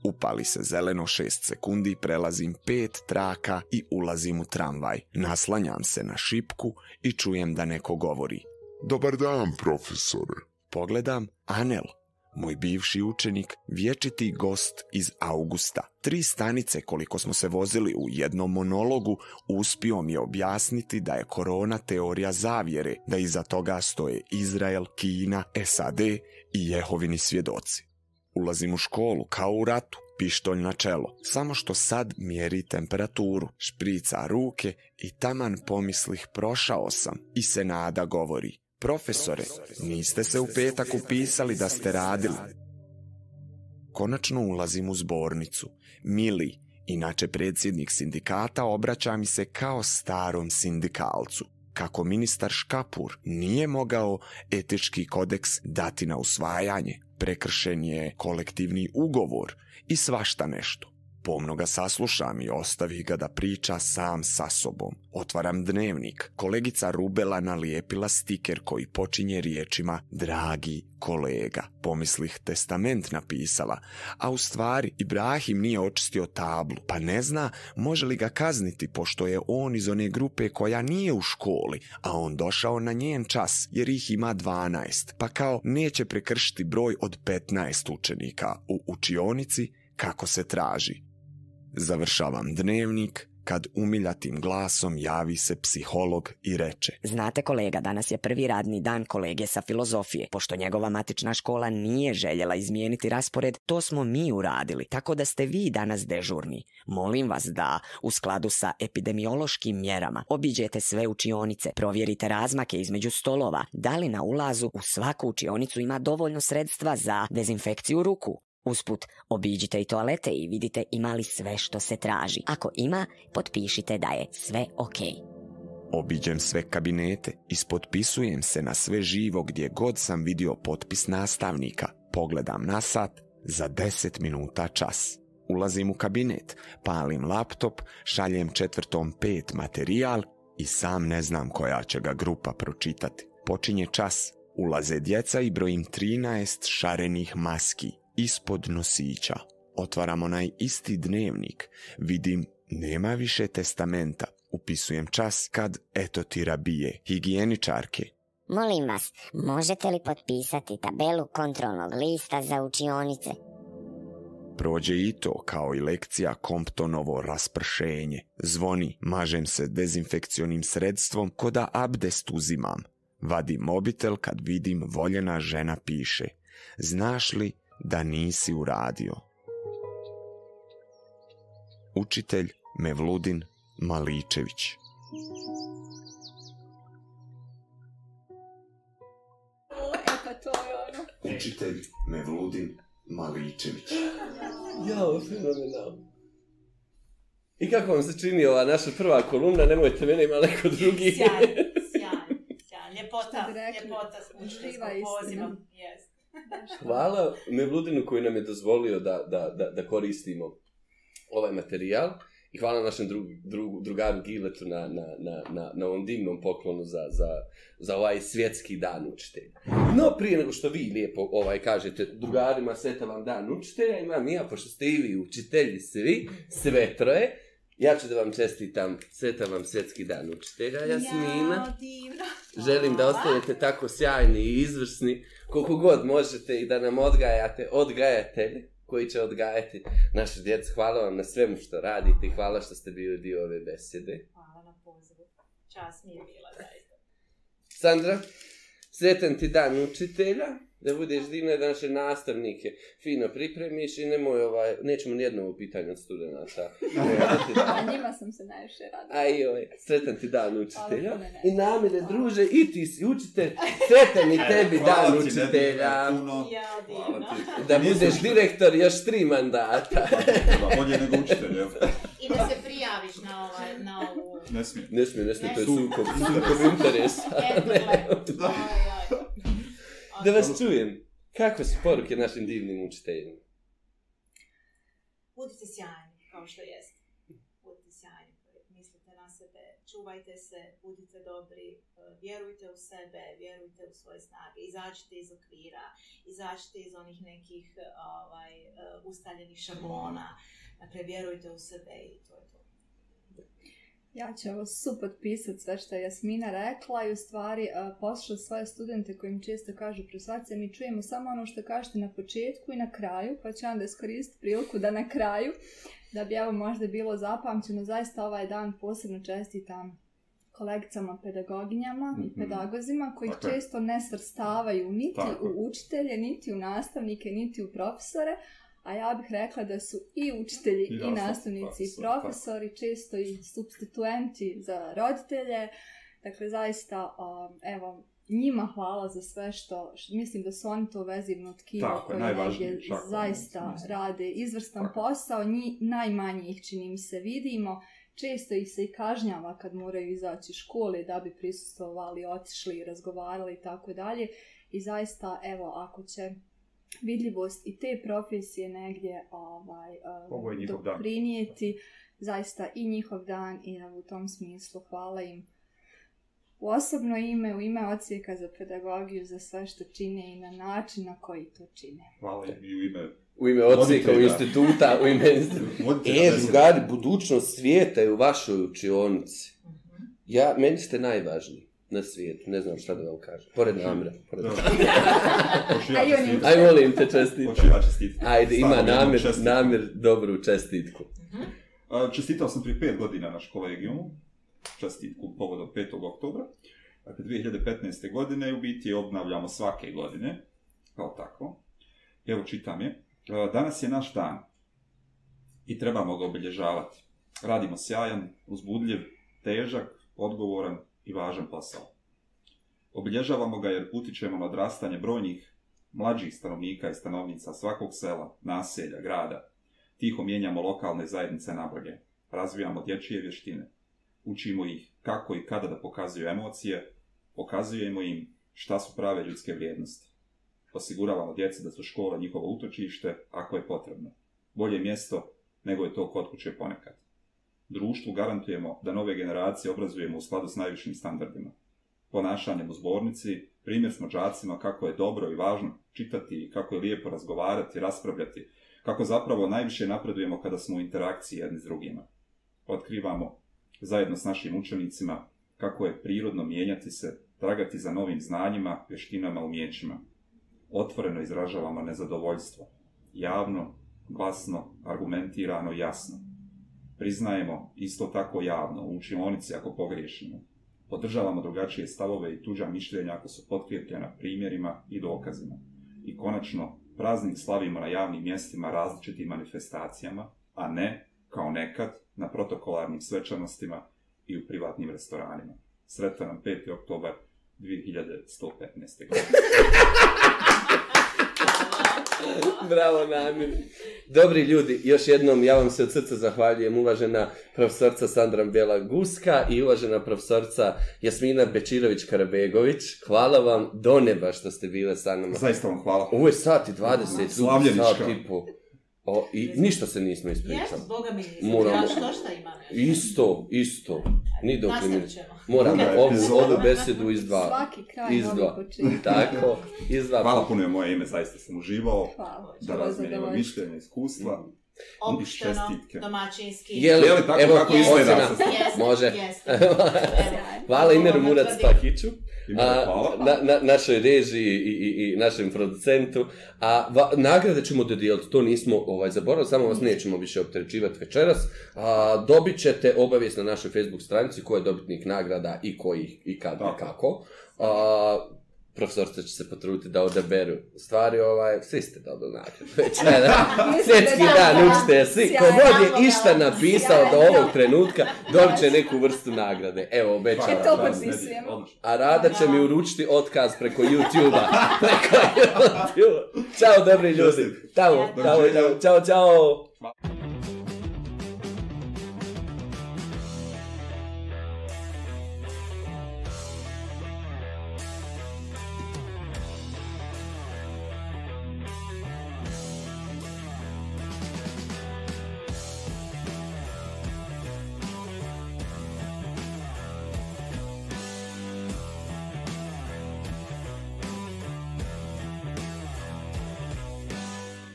Upali se zeleno 6 sekundi, prelazim 5 traka i ulazim u tramvaj. Naslanjam se na šipku i čujem da neko govori. Dobar dan, profesore. Pogledam, Anel, moj bivši učenik, vječiti gost iz Augusta. Tri stanice koliko smo se vozili u jednom monologu uspio mi je objasniti da je korona teorija zavjere, da iza toga stoje Izrael, Kina, SAD i Jehovini svjedoci. Ulazim u školu kao u ratu, pištolj na čelo, samo što sad mjeri temperaturu, šprica ruke i taman pomislih prošao sam i se nada govori – Profesore, niste se u petak upisali da ste radili. Konačno ulazim u zbornicu. Mili, inače predsjednik sindikata, obraća mi se kao starom sindikalcu. Kako ministar Škapur nije mogao etički kodeks dati na usvajanje, prekršen je kolektivni ugovor i svašta nešto. Pomno ga saslušam i ostavi ga da priča sam sa sobom. Otvaram dnevnik. Kolegica Rubela nalijepila stiker koji počinje riječima Dragi kolega. Pomislih testament napisala. A u stvari Ibrahim nije očistio tablu. Pa ne zna može li ga kazniti pošto je on iz one grupe koja nije u školi. A on došao na njen čas jer ih ima 12. Pa kao neće prekršiti broj od 15 učenika u učionici kako se traži. Završavam dnevnik kad umiljatim glasom javi se psiholog i reče Znate kolega, danas je prvi radni dan kolege sa filozofije. Pošto njegova matična škola nije željela izmijeniti raspored, to smo mi uradili. Tako da ste vi danas dežurni. Molim vas da, u skladu sa epidemiološkim mjerama, obiđete sve učionice, provjerite razmake između stolova, da li na ulazu u svaku učionicu ima dovoljno sredstva za dezinfekciju ruku. Usput, obiđite i toalete i vidite ima li sve što se traži. Ako ima, potpišite da je sve okej. Okay. Obiđem sve kabinete, ispotpisujem se na sve živo gdje god sam vidio potpis nastavnika. Pogledam na sat za 10 minuta čas. Ulazim u kabinet, palim laptop, šaljem četvrtom pet materijal i sam ne znam koja će ga grupa pročitati. Počinje čas, ulaze djeca i brojim 13 šarenih maski ispod nosića. Otvaram onaj isti dnevnik, vidim nema više testamenta. Upisujem čas kad eto ti rabije, higijeničarke. Molim vas, možete li potpisati tabelu kontrolnog lista za učionice? Prođe i to kao i lekcija Comptonovo raspršenje. Zvoni, mažem se dezinfekcionim sredstvom ko da abdest uzimam. Vadim mobitel kad vidim voljena žena piše. Znaš li, da nisi uradio. Učitelj Mevludin Maličević ono. Učitelj Mevludin Maličević Ja, fenomenalno. I kako vam se čini ova naša prva kolumna? Nemojte mene ima neko drugi. Sjajno, sjajno, sjajno. *laughs* Ljepota, ljepota, učiteljsko pozivam. Jeste. Hvala Mevludinu koji nam je dozvolio da, da, da, da koristimo ovaj materijal i hvala našem dru, dru, drugaru Giletu na, na, na, na, na ovom divnom poklonu za, za, za ovaj svjetski dan učitelja. No, prije nego što vi lijepo ovaj, kažete drugarima sveta vam dan učitelja, imam ja, pošto ste i vi učitelji svi, sve troje, Ja ću da vam čestitam, sretan vam svjetski dan učitelja, Jasmina. Ja, Želim da ostanete tako sjajni i izvrsni, koliko god možete i da nam odgajate, odgajatelje koji će odgajati naše djece. Hvala vam na svemu što radite i hvala što ste bili dio ove besede. Hvala na pozivu. Čas mi je bila zaista. Sandra, sretan ti dan učitelja da budeš divna da naše nastavnike fino pripremiš i nemoj ovaj, nećemo nijedno ovo pitanje od studenta. A njima sam se najviše radila. Aj, sretan ti dan učitelja. I namire, druže, i ti si učitelj, sretan i tebi e, dan učitelja. Ja, *laughs* da budeš direktor još tri mandata. Bolje nego učitelj, evo. I da se prijaviš na, ovaj, na ovu... Ne smije. Ne smije, ne smije, to je sukob, sukob interesa. *laughs* Eto, to je, to je, da vas čujem. Kakve su poruke našim divnim učiteljima? Budite sjajni, kao što jeste. Budite sjajni, mislite na sebe, čuvajte se, budite dobri, vjerujte u sebe, vjerujte u svoje snage, izađite iz okvira, izađite iz onih nekih ovaj, ustaljenih šablona, dakle, vjerujte u sebe i to je to. Ja ću ovo supotpisati sve što je Jasmina rekla i u stvari poslušao svoje studente koji mi često kažu prosvacija, mi čujemo samo ono što kažete na početku i na kraju, pa ću onda iskoristiti priliku da na kraju, da bi evo možda bilo zapamćeno, zaista ovaj dan posebno čestitam kolegicama, pedagoginjama mm -hmm. i mhm. pedagozima koji okay. često ne svrstavaju niti Tako. u učitelje, niti u nastavnike, niti u profesore, a ja bih rekla da su i učitelji i, i nastavnici i profesori često i substituenti za roditelje. Dakle, zaista, um, evo, njima hvala za sve što, što mislim da su oni to vezivno tkivo koje je zaista mislim. rade izvrstan tako. posao, Nji, najmanje ih čini mi se vidimo, često ih se i kažnjava kad moraju izaći iz škole da bi prisustovali, otišli, razgovarali i tako dalje. I zaista, evo, ako će vidljivost i te profesije negdje ovaj, um, doprinijeti dan. zaista i njihov dan i u tom smislu hvala im u osobno ime, u ime ocijeka za pedagogiju, za sve što čine i na način na koji to čine. Hvala im i u ime u ime ocijeka, u instituta, u ime *laughs* instituta. e, drugari, budućnost svijeta je u vašoj učionici. Ja, meni ste najvažniji na svijetu, ne znam šta da vam kažem, pored namira. Pored namira. *laughs* Ja Aj, molim te čestitku. Hoću ja čestitku. Ajde, ima namir, čestitku. namir dobru čestitku. Uh mhm. -huh. Čestitao sam prije pet godina naš kolegijumu, čestitku povodom 5. oktobra. Dakle, 2015. godine u biti obnavljamo svake godine, kao tako. Evo, čitam je. Danas je naš dan i trebamo ga obilježavati. Radimo sjajan, uzbudljiv, težak, odgovoran, i važan posao. Obilježavamo ga jer utičemo na odrastanje brojnih mlađih stanovnika i stanovnica svakog sela, naselja, grada. Tiho mijenjamo lokalne zajednice na bolje. Razvijamo dječije vještine. Učimo ih kako i kada da pokazuju emocije. Pokazujemo im šta su prave ljudske vrijednosti. Osiguravamo djece da su škola njihovo utočište ako je potrebno. Bolje mjesto nego je to kod kuće ponekad društvu garantujemo da nove generacije obrazujemo u skladu s najvišim standardima. Ponašanjem u zbornici, primjer smo džacima kako je dobro i važno čitati i kako je lijepo razgovarati, raspravljati, kako zapravo najviše napredujemo kada smo u interakciji jedni s drugima. Otkrivamo, zajedno s našim učenicima, kako je prirodno mijenjati se, tragati za novim znanjima, veštinama, umjećima. Otvoreno izražavamo nezadovoljstvo. Javno, glasno, argumentirano, jasno – priznajemo isto tako javno, u učionici ako pogriješimo. Podržavamo drugačije stavove i tuđa mišljenja ako su potkrijepljena primjerima i dokazima. I konačno, praznik slavimo na javnim mjestima različitim manifestacijama, a ne, kao nekad, na protokolarnim svečanostima i u privatnim restoranima. Sretan nam 5. oktober 2115. godine. *laughs* Bravo, Nani. Dobri ljudi, još jednom ja vam se od srca zahvaljujem uvažena profesorca Sandra Bela Guska i uvažena profesorca Jasmina Bečirović-Karabegović. Hvala vam do neba što ste bile sa nama. Zaista vam hvala. Ovo je sat i 20. Slavljenička. Sat, tipu. O, i Mislim, ništa se nismo ispričali. Jes, Boga mi nismo, Moramo... ja što šta imam. Isto, isto. Ni dok li mi... Moramo ovu, ovu besedu iz dva. Svaki kraj iz dva. Tako, iz dva. Hvala puno je moje ime, zaista sam uživao. Hvala, da razmijenimo mišljenje, iskustva. Mm. Opušteno, domaćinski. Je li, tako evo, kako izgleda? Može. Jeste. Hvala Imeru Murac Pahiću. Ima a, na, na, našoj režiji i, i, i našem producentu. A va, nagrade ćemo dodijeliti, to nismo ovaj zaboravili, samo vas nećemo više opterećivati večeras. A, dobit ćete obavijest na našoj Facebook stranici ko je dobitnik nagrada i kojih i kad i kako. A, profesorstva će se potruditi da odaberu stvari, ovaj, svi ste dobro nađe. *laughs* Već, ne, da, svjetski dan učite, svi, ko god je išta napisao do ovog trenutka, dobit će neku vrstu nagrade. Evo, obećam. E to potpisujem. A Rada će mi uručiti otkaz preko YouTube-a. *laughs* Preko YouTube-a. Ćao, dobri ljudi. Ćao, čao, čao. Ćao, čao.